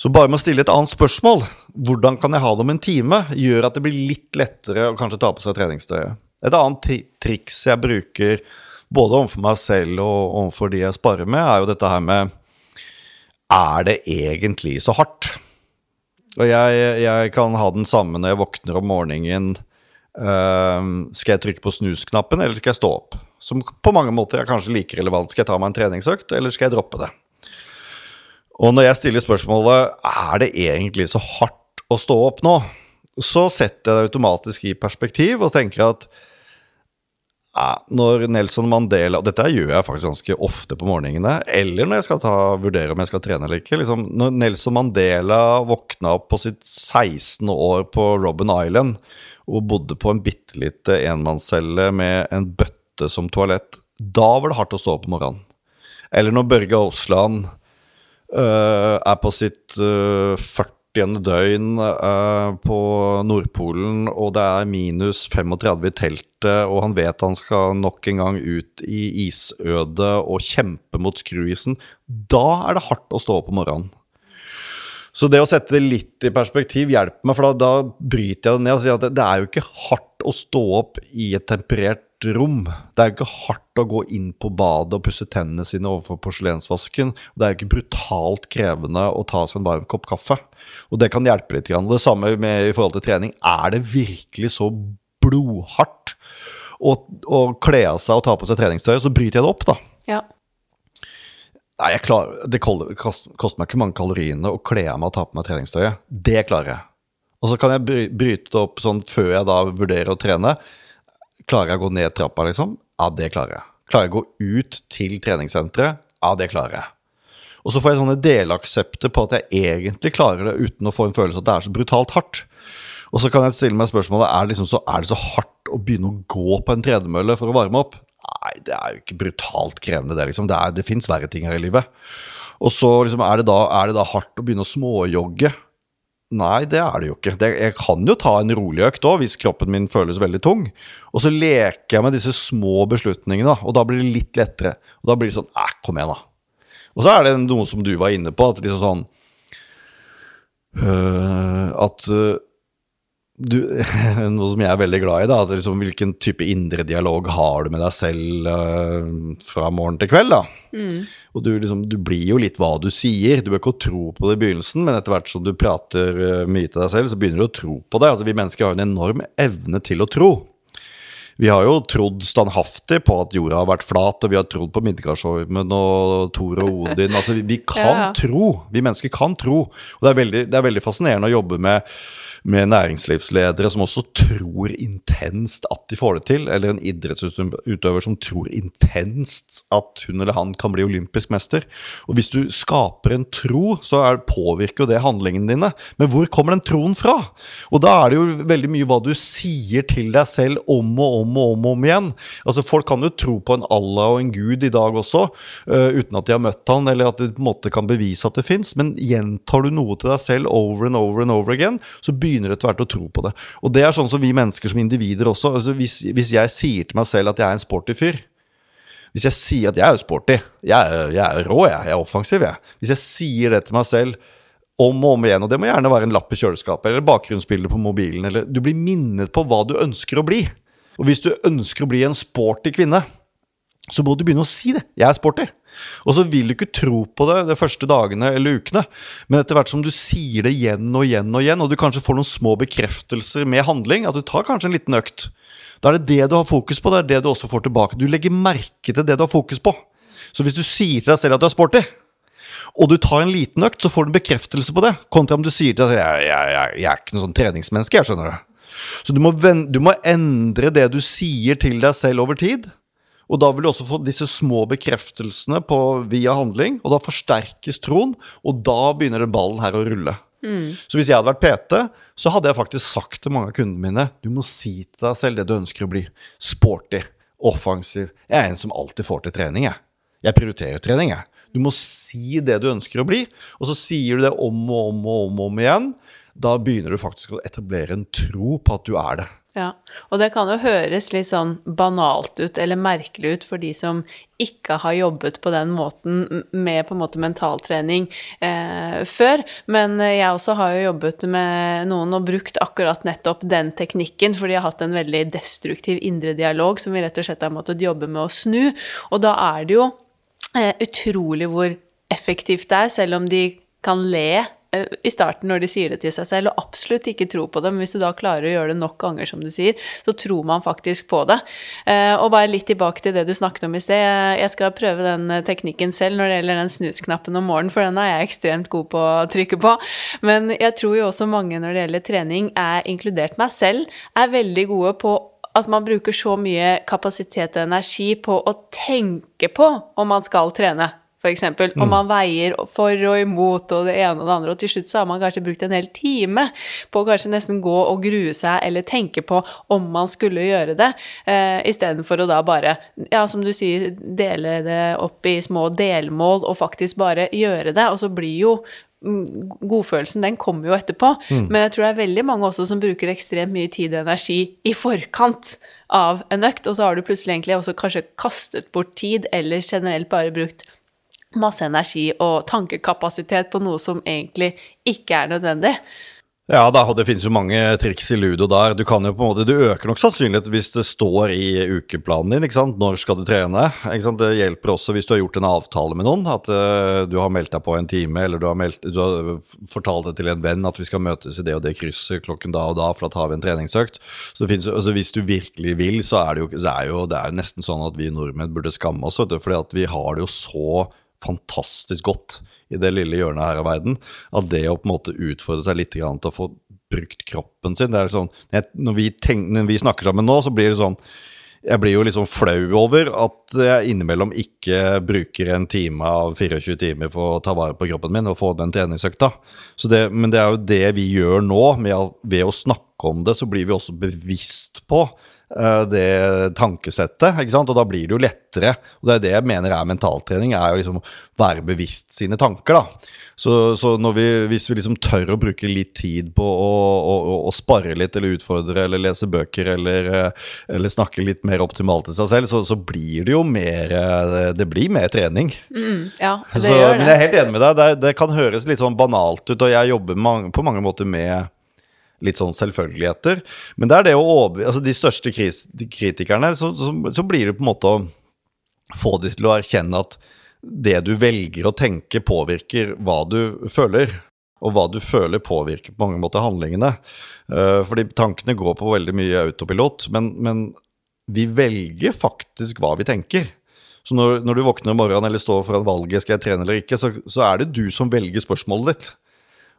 Så bare med å stille et annet spørsmål, hvordan kan jeg ha det om en time, gjør at det blir litt lettere å kanskje ta på seg treningstøyet. Et annet triks jeg bruker både overfor meg selv og overfor de jeg sparer med, er jo dette her med Er det egentlig så hardt? Og jeg, jeg kan ha den samme når jeg våkner om morgenen. Uh, skal jeg trykke på snusknappen, eller skal jeg stå opp? Som på mange måter er kanskje like relevant. Skal jeg ta meg en treningsøkt, eller skal jeg droppe det? Og når jeg stiller spørsmålet er det egentlig så hardt å stå opp nå, så setter jeg det automatisk i perspektiv og tenker at ja, når Nelson Mandela og Dette gjør jeg faktisk ganske ofte på morgenene, eller når jeg skal ta, vurdere om jeg skal trene eller ikke. Liksom, når Nelson Mandela våkna opp på sitt 16. år på Robben Island og bodde på en bitte lite enmannscelle med en bøtte som toalett, da var det hardt å stå opp om morgenen. Eller når Børge Aasland er på sitt uh, 40. døgn uh, på Nordpolen, og det er minus 35 i teltet, og han vet han skal nok en gang ut i isødet og kjempe mot skruisen. Da er det hardt å stå opp om morgenen. Så det å sette det litt i perspektiv hjelper meg, for da, da bryter jeg det ned og sier at det, det er jo ikke hardt å stå opp i et temperert rom. Det er jo ikke hardt å gå inn på badet og pusse tennene sine overfor porselensvasken. Det er jo ikke brutalt krevende å ta seg en varm kopp kaffe. Og det kan hjelpe litt. Det samme med, i forhold til trening. Er det virkelig så blodhardt å, å kle av seg og ta på seg treningstøy, så bryter jeg det opp, da. Ja. Nei, jeg klarer, Det koster, koster meg ikke mange kaloriene å kle av meg og ta på meg treningstøyet. Det klarer jeg. Og så kan jeg bryte det opp sånn før jeg da vurderer å trene. Klarer jeg å gå ned trappa, liksom? Ja, det klarer jeg. Klarer jeg å gå ut til treningssenteret? Ja, det klarer jeg. Og så får jeg sånne delaksepter på at jeg egentlig klarer det uten å få en følelse at det er så brutalt hardt. Og så kan jeg stille meg spørsmålet er det, liksom så, er det så hardt å begynne å gå på en tredemølle for å varme opp. Nei, det er jo ikke brutalt krevende, det. liksom. Det, er, det fins verre ting her i livet. Og så liksom, er, det da, er det da hardt å begynne å småjogge Nei, det er det jo ikke. Jeg kan jo ta en rolig økt òg, hvis kroppen min føles veldig tung. Og så leker jeg med disse små beslutningene, og da blir det litt lettere. Og da blir det sånn Æh, kom igjen, da. Og så er det noe som du var inne på, at liksom sånn øh, At øh, du, noe som jeg er veldig glad i, da, at liksom, hvilken type indre dialog har du med deg selv uh, fra morgen til kveld? da? Mm. Og du, liksom, du, blir jo litt hva du sier. Du bør ikke tro på det i begynnelsen, men etter hvert som du prater uh, mye til deg selv, så begynner du å tro på det. Altså, Vi mennesker har en enorm evne til å tro. Vi har jo trodd standhaftig på at jorda har vært flat, og vi har trodd på Midgardsormen og Thor og Odin. Altså, vi, vi kan ja. tro. Vi mennesker kan tro. Og det er veldig, det er veldig fascinerende å jobbe med med næringslivsledere som også tror intenst at de får det til, eller en idrettsutøver som tror intenst at hun eller han kan bli olympisk mester. Og Hvis du skaper en tro, så er, påvirker det handlingene dine. Men hvor kommer den troen fra? Og da er det jo veldig mye hva du sier til deg selv om og om og om, og om igjen. Altså Folk kan jo tro på en Allah og en gud i dag også, uh, uten at de har møtt han, eller at de på en måte kan bevise at det fins. Men gjentar du noe til deg selv over and over and over again, så begynner du etter hvert å tro på det. Og det er sånn som vi mennesker som individer også. Altså hvis, hvis, jeg sier til meg selv at jeg er en sporty fyr Hvis jeg sier at jeg er sporty, jeg er, jeg er rå, jeg, jeg er offensiv, jeg. Hvis jeg sier det til meg selv om og om igjen, og det må gjerne være en lapp i kjøleskapet eller bakgrunnsbilde på mobilen, eller Du blir minnet på hva du ønsker å bli. Og hvis du ønsker å bli en sporty kvinne, så må du begynne å si det. Jeg er sporty. Og så vil du ikke tro på det de første dagene eller ukene, men etter hvert som du sier det igjen og igjen og igjen, og du kanskje får noen små bekreftelser med handling, at du tar kanskje en liten økt, da er det det du har fokus på, det er det du også får tilbake. Du legger merke til det du har fokus på. Så hvis du sier til deg selv at du er sporty, og du tar en liten økt, så får du en bekreftelse på det, kontra om du sier til deg selv jeg, jeg, jeg, er ikke noe sånn treningsmenneske, jeg skjønner det. Så du må, du må endre det du sier til deg selv over tid. Og da vil du også få disse små bekreftelsene på, via handling, og da forsterkes troen, og da begynner den ballen her å rulle. Mm. Så hvis jeg hadde vært PT, så hadde jeg faktisk sagt til mange av kundene mine du må si til deg selv det du ønsker å bli. Sporty, offensiv. Jeg er en som alltid får til trening, jeg. Jeg prioriterer trening, jeg. Du må si det du ønsker å bli, og så sier du det om og om og om, og om igjen. Da begynner du faktisk å etablere en tro på at du er det. Ja, og det kan jo høres litt sånn banalt ut eller merkelig ut for de som ikke har jobbet på den måten med på en måte mentaltrening eh, før. Men jeg også har jo jobbet med noen og brukt akkurat nettopp den teknikken, for de har hatt en veldig destruktiv indre dialog som vi rett og slett har måttet jobbe med å snu. Og da er det jo eh, utrolig hvor effektivt det er, selv om de kan le i starten når de sier det til seg selv, og absolutt ikke tro på det. Men hvis du da klarer å gjøre det nok ganger, som du sier, så tror man faktisk på det. Eh, og bare litt tilbake til det du snakket om i sted. Jeg skal prøve den eh, teknikken selv når det gjelder den snusknappen om morgenen, for den er jeg ekstremt god på å trykke på. Men jeg tror jo også mange når det gjelder trening, er inkludert meg selv, er veldig gode på at man bruker så mye kapasitet og energi på å tenke på om man skal trene f.eks. Mm. Og man veier for og imot og det ene og det andre, og til slutt så har man kanskje brukt en hel time på å kanskje nesten gå og grue seg eller tenke på om man skulle gjøre det, eh, istedenfor å da bare, ja, som du sier, dele det opp i små delmål og faktisk bare gjøre det. Og så blir jo mm, godfølelsen, den kommer jo etterpå. Mm. Men jeg tror det er veldig mange også som bruker ekstremt mye tid og energi i forkant av en økt, og så har du plutselig egentlig også kanskje kastet bort tid, eller generelt bare brukt masse energi og tankekapasitet på noe som egentlig ikke er nødvendig. Ja da, det finnes jo mange triks i ludo der. Du kan jo på en måte, du øker nok sannsynlighet hvis det står i ukeplanen din. ikke sant? Når skal du trene? ikke sant? Det hjelper også hvis du har gjort en avtale med noen. At uh, du har meldt deg på en time, eller du har, meldt, du har, fortalt det til en venn at vi skal møtes i det og det krysset klokken da og da, for da tar vi en treningsøkt. Så finnes, altså, Hvis du virkelig vil, så er det jo, så er jo det er nesten sånn at vi nordmenn burde skamme oss, vet du, fordi at vi har det jo så fantastisk godt i det lille hjørnet her av verden. At det å på en måte utfordre seg litt til å få brukt kroppen sin det er sånn, når vi, tenker, når vi snakker sammen nå, så blir det sånn jeg blir jo liksom flau over at jeg innimellom ikke bruker en time av 24 timer på å ta vare på kroppen min og få den treningsøkta. Det, men det er jo det vi gjør nå. Ved å snakke om det, så blir vi også bevisst på det tankesettet, ikke sant? og da blir det jo lettere. Og det er det jeg mener er mentaltrening, er å liksom være bevisst sine tanker, da. Så, så vi, hvis vi liksom tør å bruke litt tid på å, å, å, spare litt, eller utfordre, eller lese bøker, eller, uh, eller snakke litt mer optimalt til seg selv, så, så blir det jo mer uh, Det blir mer trening. Mm, ja, det så, gjør det. Men jeg er helt enig med deg. Det, det kan høres litt sånn banalt ut, og jeg jobber mange, på mange måter med litt sånn selvfølgeligheter. Men det er det å overbevise altså De største kris, de kritikerne, så, så, så, blir det på en måte å få dem til å erkjenne at det du velger å tenke, påvirker hva du føler. Og hva du føler, påvirker på mange måter handlingene. Uh, fordi tankene går på veldig mye autopilot. Men, men vi velger faktisk hva vi tenker. Så når, når, du våkner om morgenen eller står foran valget skal jeg trene eller ikke, så, så er det du som velger spørsmålet ditt.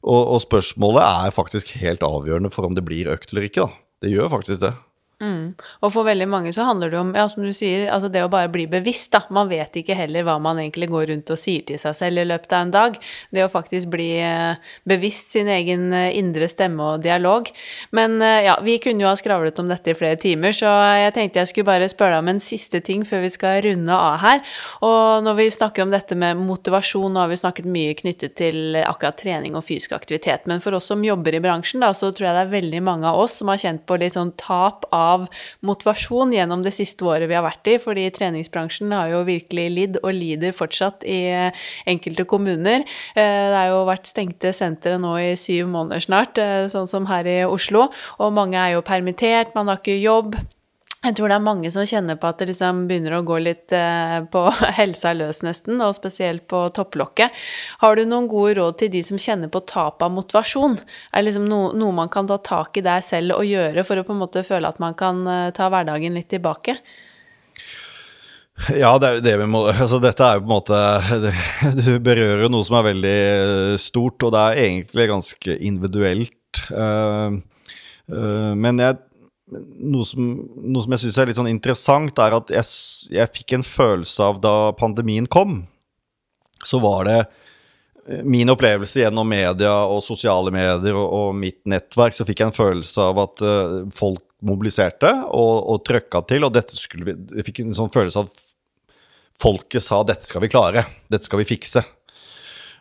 Og, og, spørsmålet er faktisk helt avgjørende for om det blir økt eller ikke. da. Det gjør faktisk det. Mm. Og for veldig mange så handler det om, ja, som du sier, altså det å bare bli bevisst, da. Man vet ikke heller hva man egentlig går rundt og sier til seg selv i løpet av en dag. Det å faktisk bli eh, bevisst sin egen eh, indre stemme og dialog. Men eh, ja, vi kunne jo ha skravlet om dette i flere timer, så jeg tenkte jeg skulle bare spørre deg om en siste ting før vi skal runde av her. Og når vi snakker om dette med motivasjon, nå har vi snakket mye knyttet til akkurat trening og fysisk aktivitet, men for oss som jobber i bransjen, da, så tror jeg det er veldig mange av oss som har kjent på litt sånn tap av av motivasjon gjennom det siste året vi har vært i, fordi treningsbransjen har jo virkelig lidd og lider fortsatt i enkelte kommuner. Eh, det har jo vært stengte sentre nå i syv måneder snart, eh, sånn som her i Oslo, og mange er jo permittert, man har ikke jobb. Jeg tror det er mange som kjenner på at det liksom begynner å gå litt eh, på helsa løs, nesten, og spesielt på topplokket. Har du noen gode råd til de som kjenner på tap av motivasjon? Er det liksom noe, noe, man kan ta tak i der selv og gjøre for å på en måte føle at man kan eh, ta hverdagen litt tilbake? Ja, det er jo det vi må Altså, dette er jo på en måte Du berører noe som er veldig eh, stort, og det er egentlig ganske individuelt. Men jeg noe som, noe som jeg syns er litt sånn interessant, er at jeg, jeg fikk en følelse av da pandemien kom, så var det eh, min opplevelse gjennom media og sosiale medier og, og mitt nettverk, så fikk jeg en følelse av at uh, folk mobiliserte og, og trøkka til, og dette skulle vi Jeg fikk en sånn følelse av at folket sa 'dette skal vi klare', 'dette skal vi fikse'.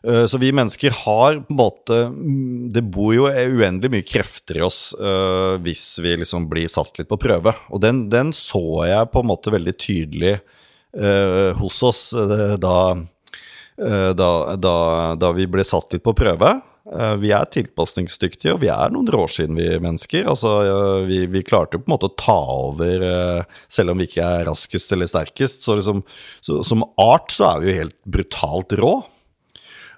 Eh, så vi mennesker har på en måte mm, Det bor jo uendelig mye krefter i oss uh, hvis vi liksom blir satt litt på prøve. Og den, den så jeg på en måte veldig tydelig uh, hos oss da, da, da, da, vi ble satt litt på prøve. Vi er tilpasningsdyktige, og vi er noen råskinn, vi mennesker. Altså, vi, vi, klarte jo på en måte å ta over, selv om vi ikke er raskest eller sterkest. Så, liksom, så som art så er vi jo helt brutalt rå.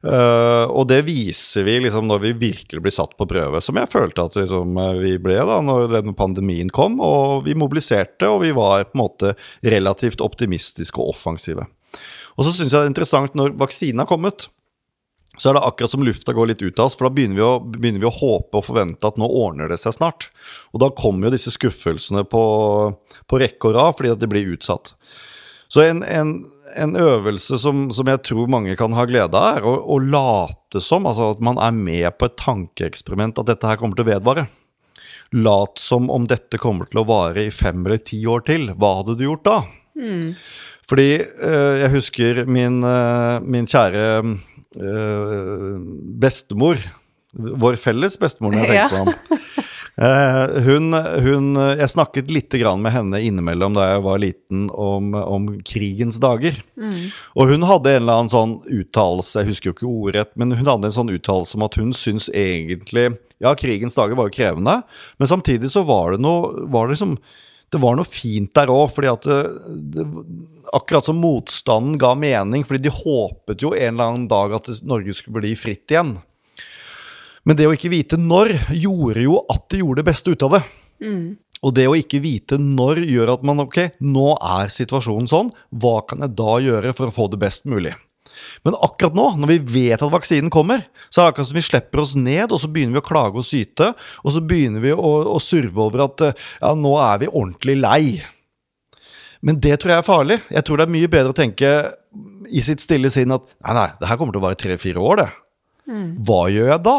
Uh, og det viser vi liksom når vi virkelig blir satt på prøve, som jeg følte at liksom, eh, vi ble da når denne pandemien kom. Og vi mobiliserte, og vi var på en måte relativt optimistiske og offensive. Og så syns jeg det er interessant når vaksinen har kommet. Så er det akkurat som lufta går litt ut av oss, for da begynner vi, å, begynner vi å håpe og forvente at nå ordner det seg snart. Og da kommer jo disse skuffelsene på, på rekke og rad fordi at det blir utsatt. Så en, en en øvelse som, som, jeg tror mange kan ha glede av, er å, å, late som, altså at man er med på et tankeeksperiment, at dette her kommer til å vedvare. Lat som om dette kommer til å vare i fem eller ti år til. Hva hadde du gjort da? Mm. Fordi øh, jeg husker min, øh, min kjære øh, bestemor, vår felles bestemor, når jeg tenker på ham. Uh, hun, hun, Jeg snakket litt med henne innimellom da jeg var liten om, om krigens dager. Mm. Og hun hadde en eller annen sånn uttalelse, jeg husker jo ikke ordrett, men hun hadde en sånn uttalelse om at hun syns egentlig Ja, krigens dager var jo krevende, men samtidig så var det noe var det liksom det var noe fint der òg, fordi at det, det, Akkurat som motstanden ga mening, fordi de håpet jo en eller annen dag at Norge skulle bli fritt igjen. Men det å ikke vite når gjorde jo at de gjorde det beste ut av det. Mm. Og det å ikke vite når gjør at man ok, nå er situasjonen sånn, hva kan jeg da gjøre for å få det best mulig? Men akkurat nå, når vi vet at vaksinen kommer, så er det akkurat som vi slipper oss ned, og så begynner vi å klage og syte, og så begynner vi å, å surve over at ja, nå er vi ordentlig lei. Men det tror jeg er farlig. Jeg tror det er mye bedre å tenke i sitt stille sinn at nei, nei, det her kommer til å vare tre-fire år, det. Mm. Hva gjør jeg da?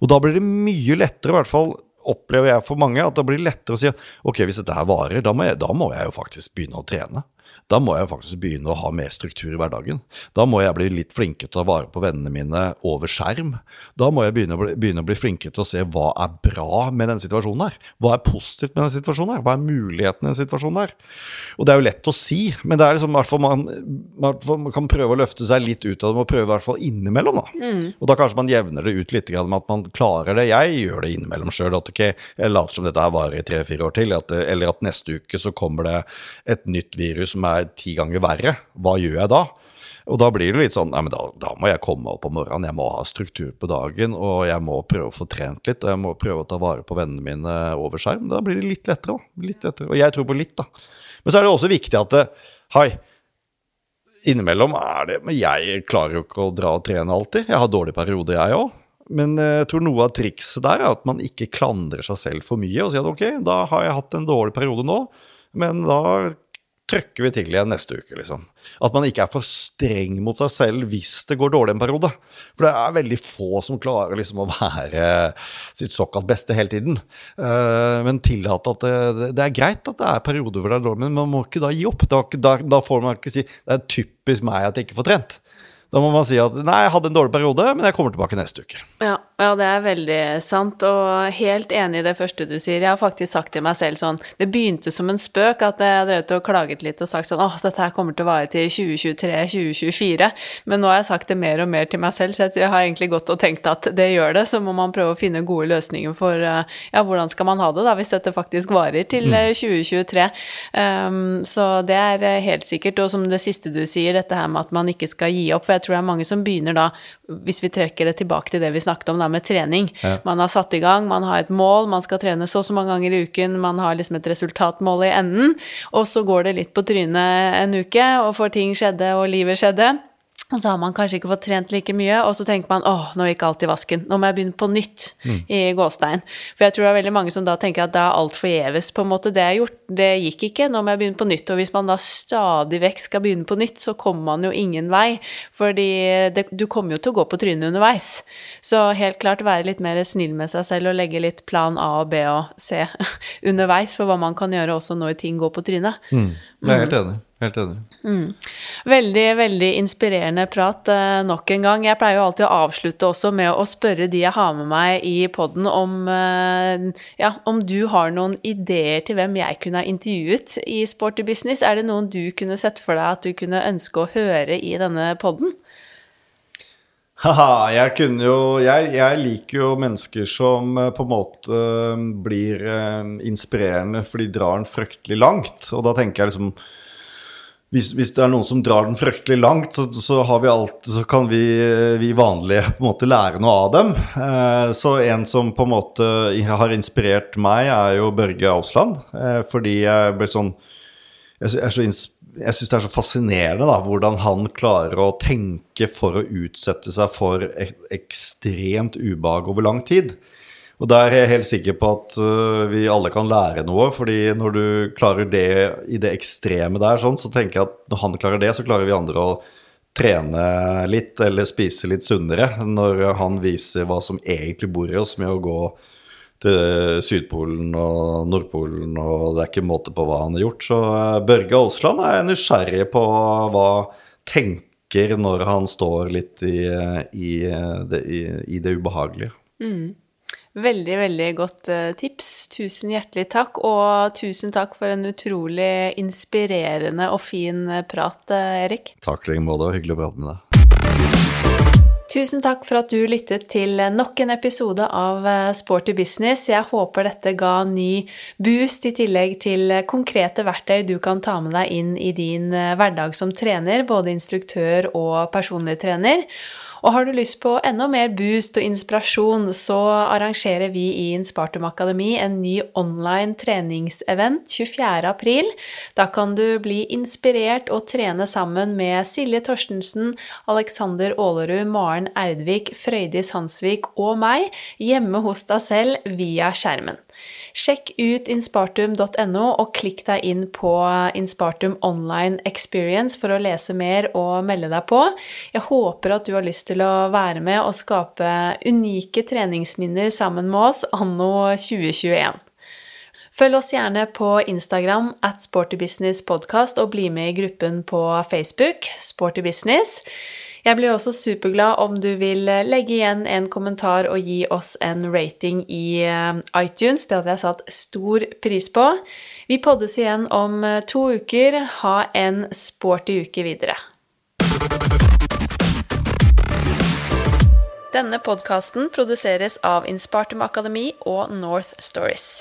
Og da blir det mye lettere, i hvert fall opplever jeg for mange at det blir lettere å si at ok, hvis dette her varer, da må jeg, da må jeg jo faktisk begynne å trene. Da må jeg faktisk begynne å ha mer struktur i hverdagen. Da må jeg bli litt flinkere til å ta vare på vennene mine over skjerm. Da må jeg begynne å bli, begynne å bli flinkere til å se hva er bra med denne situasjonen her. Hva er positivt med denne situasjonen her? Hva er mulighetene i denne situasjonen her? Og det er jo lett å si, men det er liksom, hvert fall man, man, kan prøve å løfte seg litt ut av det, og prøve i hvert fall innimellom. Da. Mm. Og da kanskje man jevner det ut litt med at man klarer det. Jeg gjør det innimellom sjøl. At okay, jeg later som dette her varer i tre-fire år til, at, eller at neste uke så kommer det et nytt virus som er ti ganger verre, hva gjør jeg da? Og da blir det litt sånn Nei, men da, da, må jeg komme opp om morgenen, jeg må ha struktur på dagen, og jeg må prøve å få trent litt, og jeg må prøve å ta vare på vennene mine over skjerm. Da blir det litt lettere, da. Litt lettere. Og jeg tror på litt, da. Men så er det også viktig at Hei, innimellom er det Men jeg klarer jo ikke å dra og trene alltid. Jeg har dårlige perioder, jeg òg. Men eh, jeg tror noe av trikset der er at man ikke klandrer seg selv for mye og sier at ok, da har jeg hatt en dårlig periode nå, men da trøkker vi til igjen neste uke, liksom. At man ikke er for streng mot seg selv hvis det går dårlig en periode. For det er veldig få som klarer liksom å være sitt såkalt beste hele tiden. Uh, men tillate at det, det, er greit at det er perioder hvor det er dårlig, men man må ikke da gi opp. Da, da, da får man ikke si det er typisk meg at jeg ikke får trent. Da må man si at nei, jeg hadde en dårlig periode, men jeg kommer tilbake neste uke. Ja, ja, det er veldig sant, og helt enig i det første du sier. Jeg har faktisk sagt til meg selv sånn Det begynte som en spøk at jeg drev og klaget litt og sagt sånn åh, dette her kommer til å vare til 2023-2024, men nå har jeg sagt det mer og mer til meg selv, så jeg har egentlig gått og tenkt at det gjør det. Så må man prøve å finne gode løsninger for eh, ja, hvordan skal man ha det da, hvis dette faktisk varer til 2023. Mm. Um, så det er eh, helt sikkert. Og som det siste du sier, dette her med at man ikke skal gi opp. for jeg tror det er mange som begynner da, hvis vi trekker det tilbake til det vi snakket om da med trening. Ja. Man har satt i gang, man har et mål, man skal trene så og så mange ganger i uken, man har liksom et resultatmål i enden, og så går det litt på trynet en uke, og for ting skjedde, og livet skjedde. Og så har man kanskje ikke fått trent like mye, og så tenker man åh, nå gikk alt i vasken, nå må jeg begynne på nytt mm. i gåstein. For jeg tror det er veldig mange som da tenker at da er alt forgjeves, på en måte. Det jeg har gjort, det gikk ikke, nå må jeg begynne på nytt. Og hvis man da stadig vekk skal begynne på nytt, så kommer man jo ingen vei. Fordi det, du kommer jo til å gå på trynet underveis. Så helt klart være litt mer snill med seg selv og legge litt plan A og B og C underveis for hva man kan gjøre også når ting går på trynet. Mm. Jeg er helt enig. Helt enig. Mm. Veldig, veldig inspirerende prat eh, nok en gang. Jeg pleier jo alltid å avslutte også med å spørre de jeg har med meg i poden, om, eh, ja, om du har noen ideer til hvem jeg kunne ha intervjuet i Sporty Business. Er det noen du kunne sett for deg at du kunne ønske å høre i denne poden? Haha, jeg kunne jo jeg, jeg, liker jo mennesker som eh, på en måte blir inspirerende, for de drar den fryktelig langt. Og da tenker jeg liksom hvis, hvis, det er noen som drar den fryktelig langt, så, så, alt, så kan vi, vi, vanlige på en måte lære noe av dem. Eh, så en som på en måte har inspirert meg, er jo Børge Ausland. Eh, fordi jeg ble sånn Jeg, så jeg syns det er så fascinerende da, hvordan han klarer å tenke for å utsette seg for ekstremt ubehag over lang tid. Og der er jeg helt sikker på at uh, vi alle kan lære noe. fordi når du klarer det i det ekstreme der, sånn, så tenker jeg at når han klarer det, så klarer vi andre å trene litt eller spise litt sunnere. Når han viser hva som egentlig bor i oss med å gå til Sydpolen og Nordpolen, og det er ikke måte på hva han har gjort. Så uh, Børge Aasland er nysgjerrig på hva tenker når han står litt i, i, det, i, i det ubehagelige. Mm. Veldig, veldig godt uh, tips. Tusen hjertelig takk. Og tusen takk for en utrolig inspirerende og fin eh, prat, uh, Erik. Takk i like måte. Hyggelig å prate med deg. Tusen takk for at du lyttet til nok en episode av Sporty business. Jeg håper dette ga ny boost, i tillegg til konkrete verktøy du kan ta med deg inn i din hverdag som trener, både instruktør og personlig trener. Og har du lyst på enda mer boost og inspirasjon, så arrangerer vi i Inspartum Akademi en ny online treningsevent 24.4. Da kan du bli inspirert og trene sammen med Silje Torstensen, Alexander Aalerud, Maren Erdvik, Frøydis Hansvik og meg hjemme hos deg selv via skjermen. Sjekk ut inspartum.no og klikk deg inn på Inspartum Online Experience for å lese mer og melde deg på. Jeg håper at du har lyst til å være med og skape unike treningsminner sammen med oss anno 2021. Følg oss gjerne på Instagram at sportybusinesspodkast og bli med i gruppen på Facebook, Sportybusiness. Jeg blir også superglad om du vil legge igjen en kommentar og gi oss en rating i eh, iTunes. Det hadde jeg satt stor pris på. Vi poddes igjen om eh, to uker. Ha en sporty uke videre. Denne podkasten produseres av Inspartum Akademi og North Stories.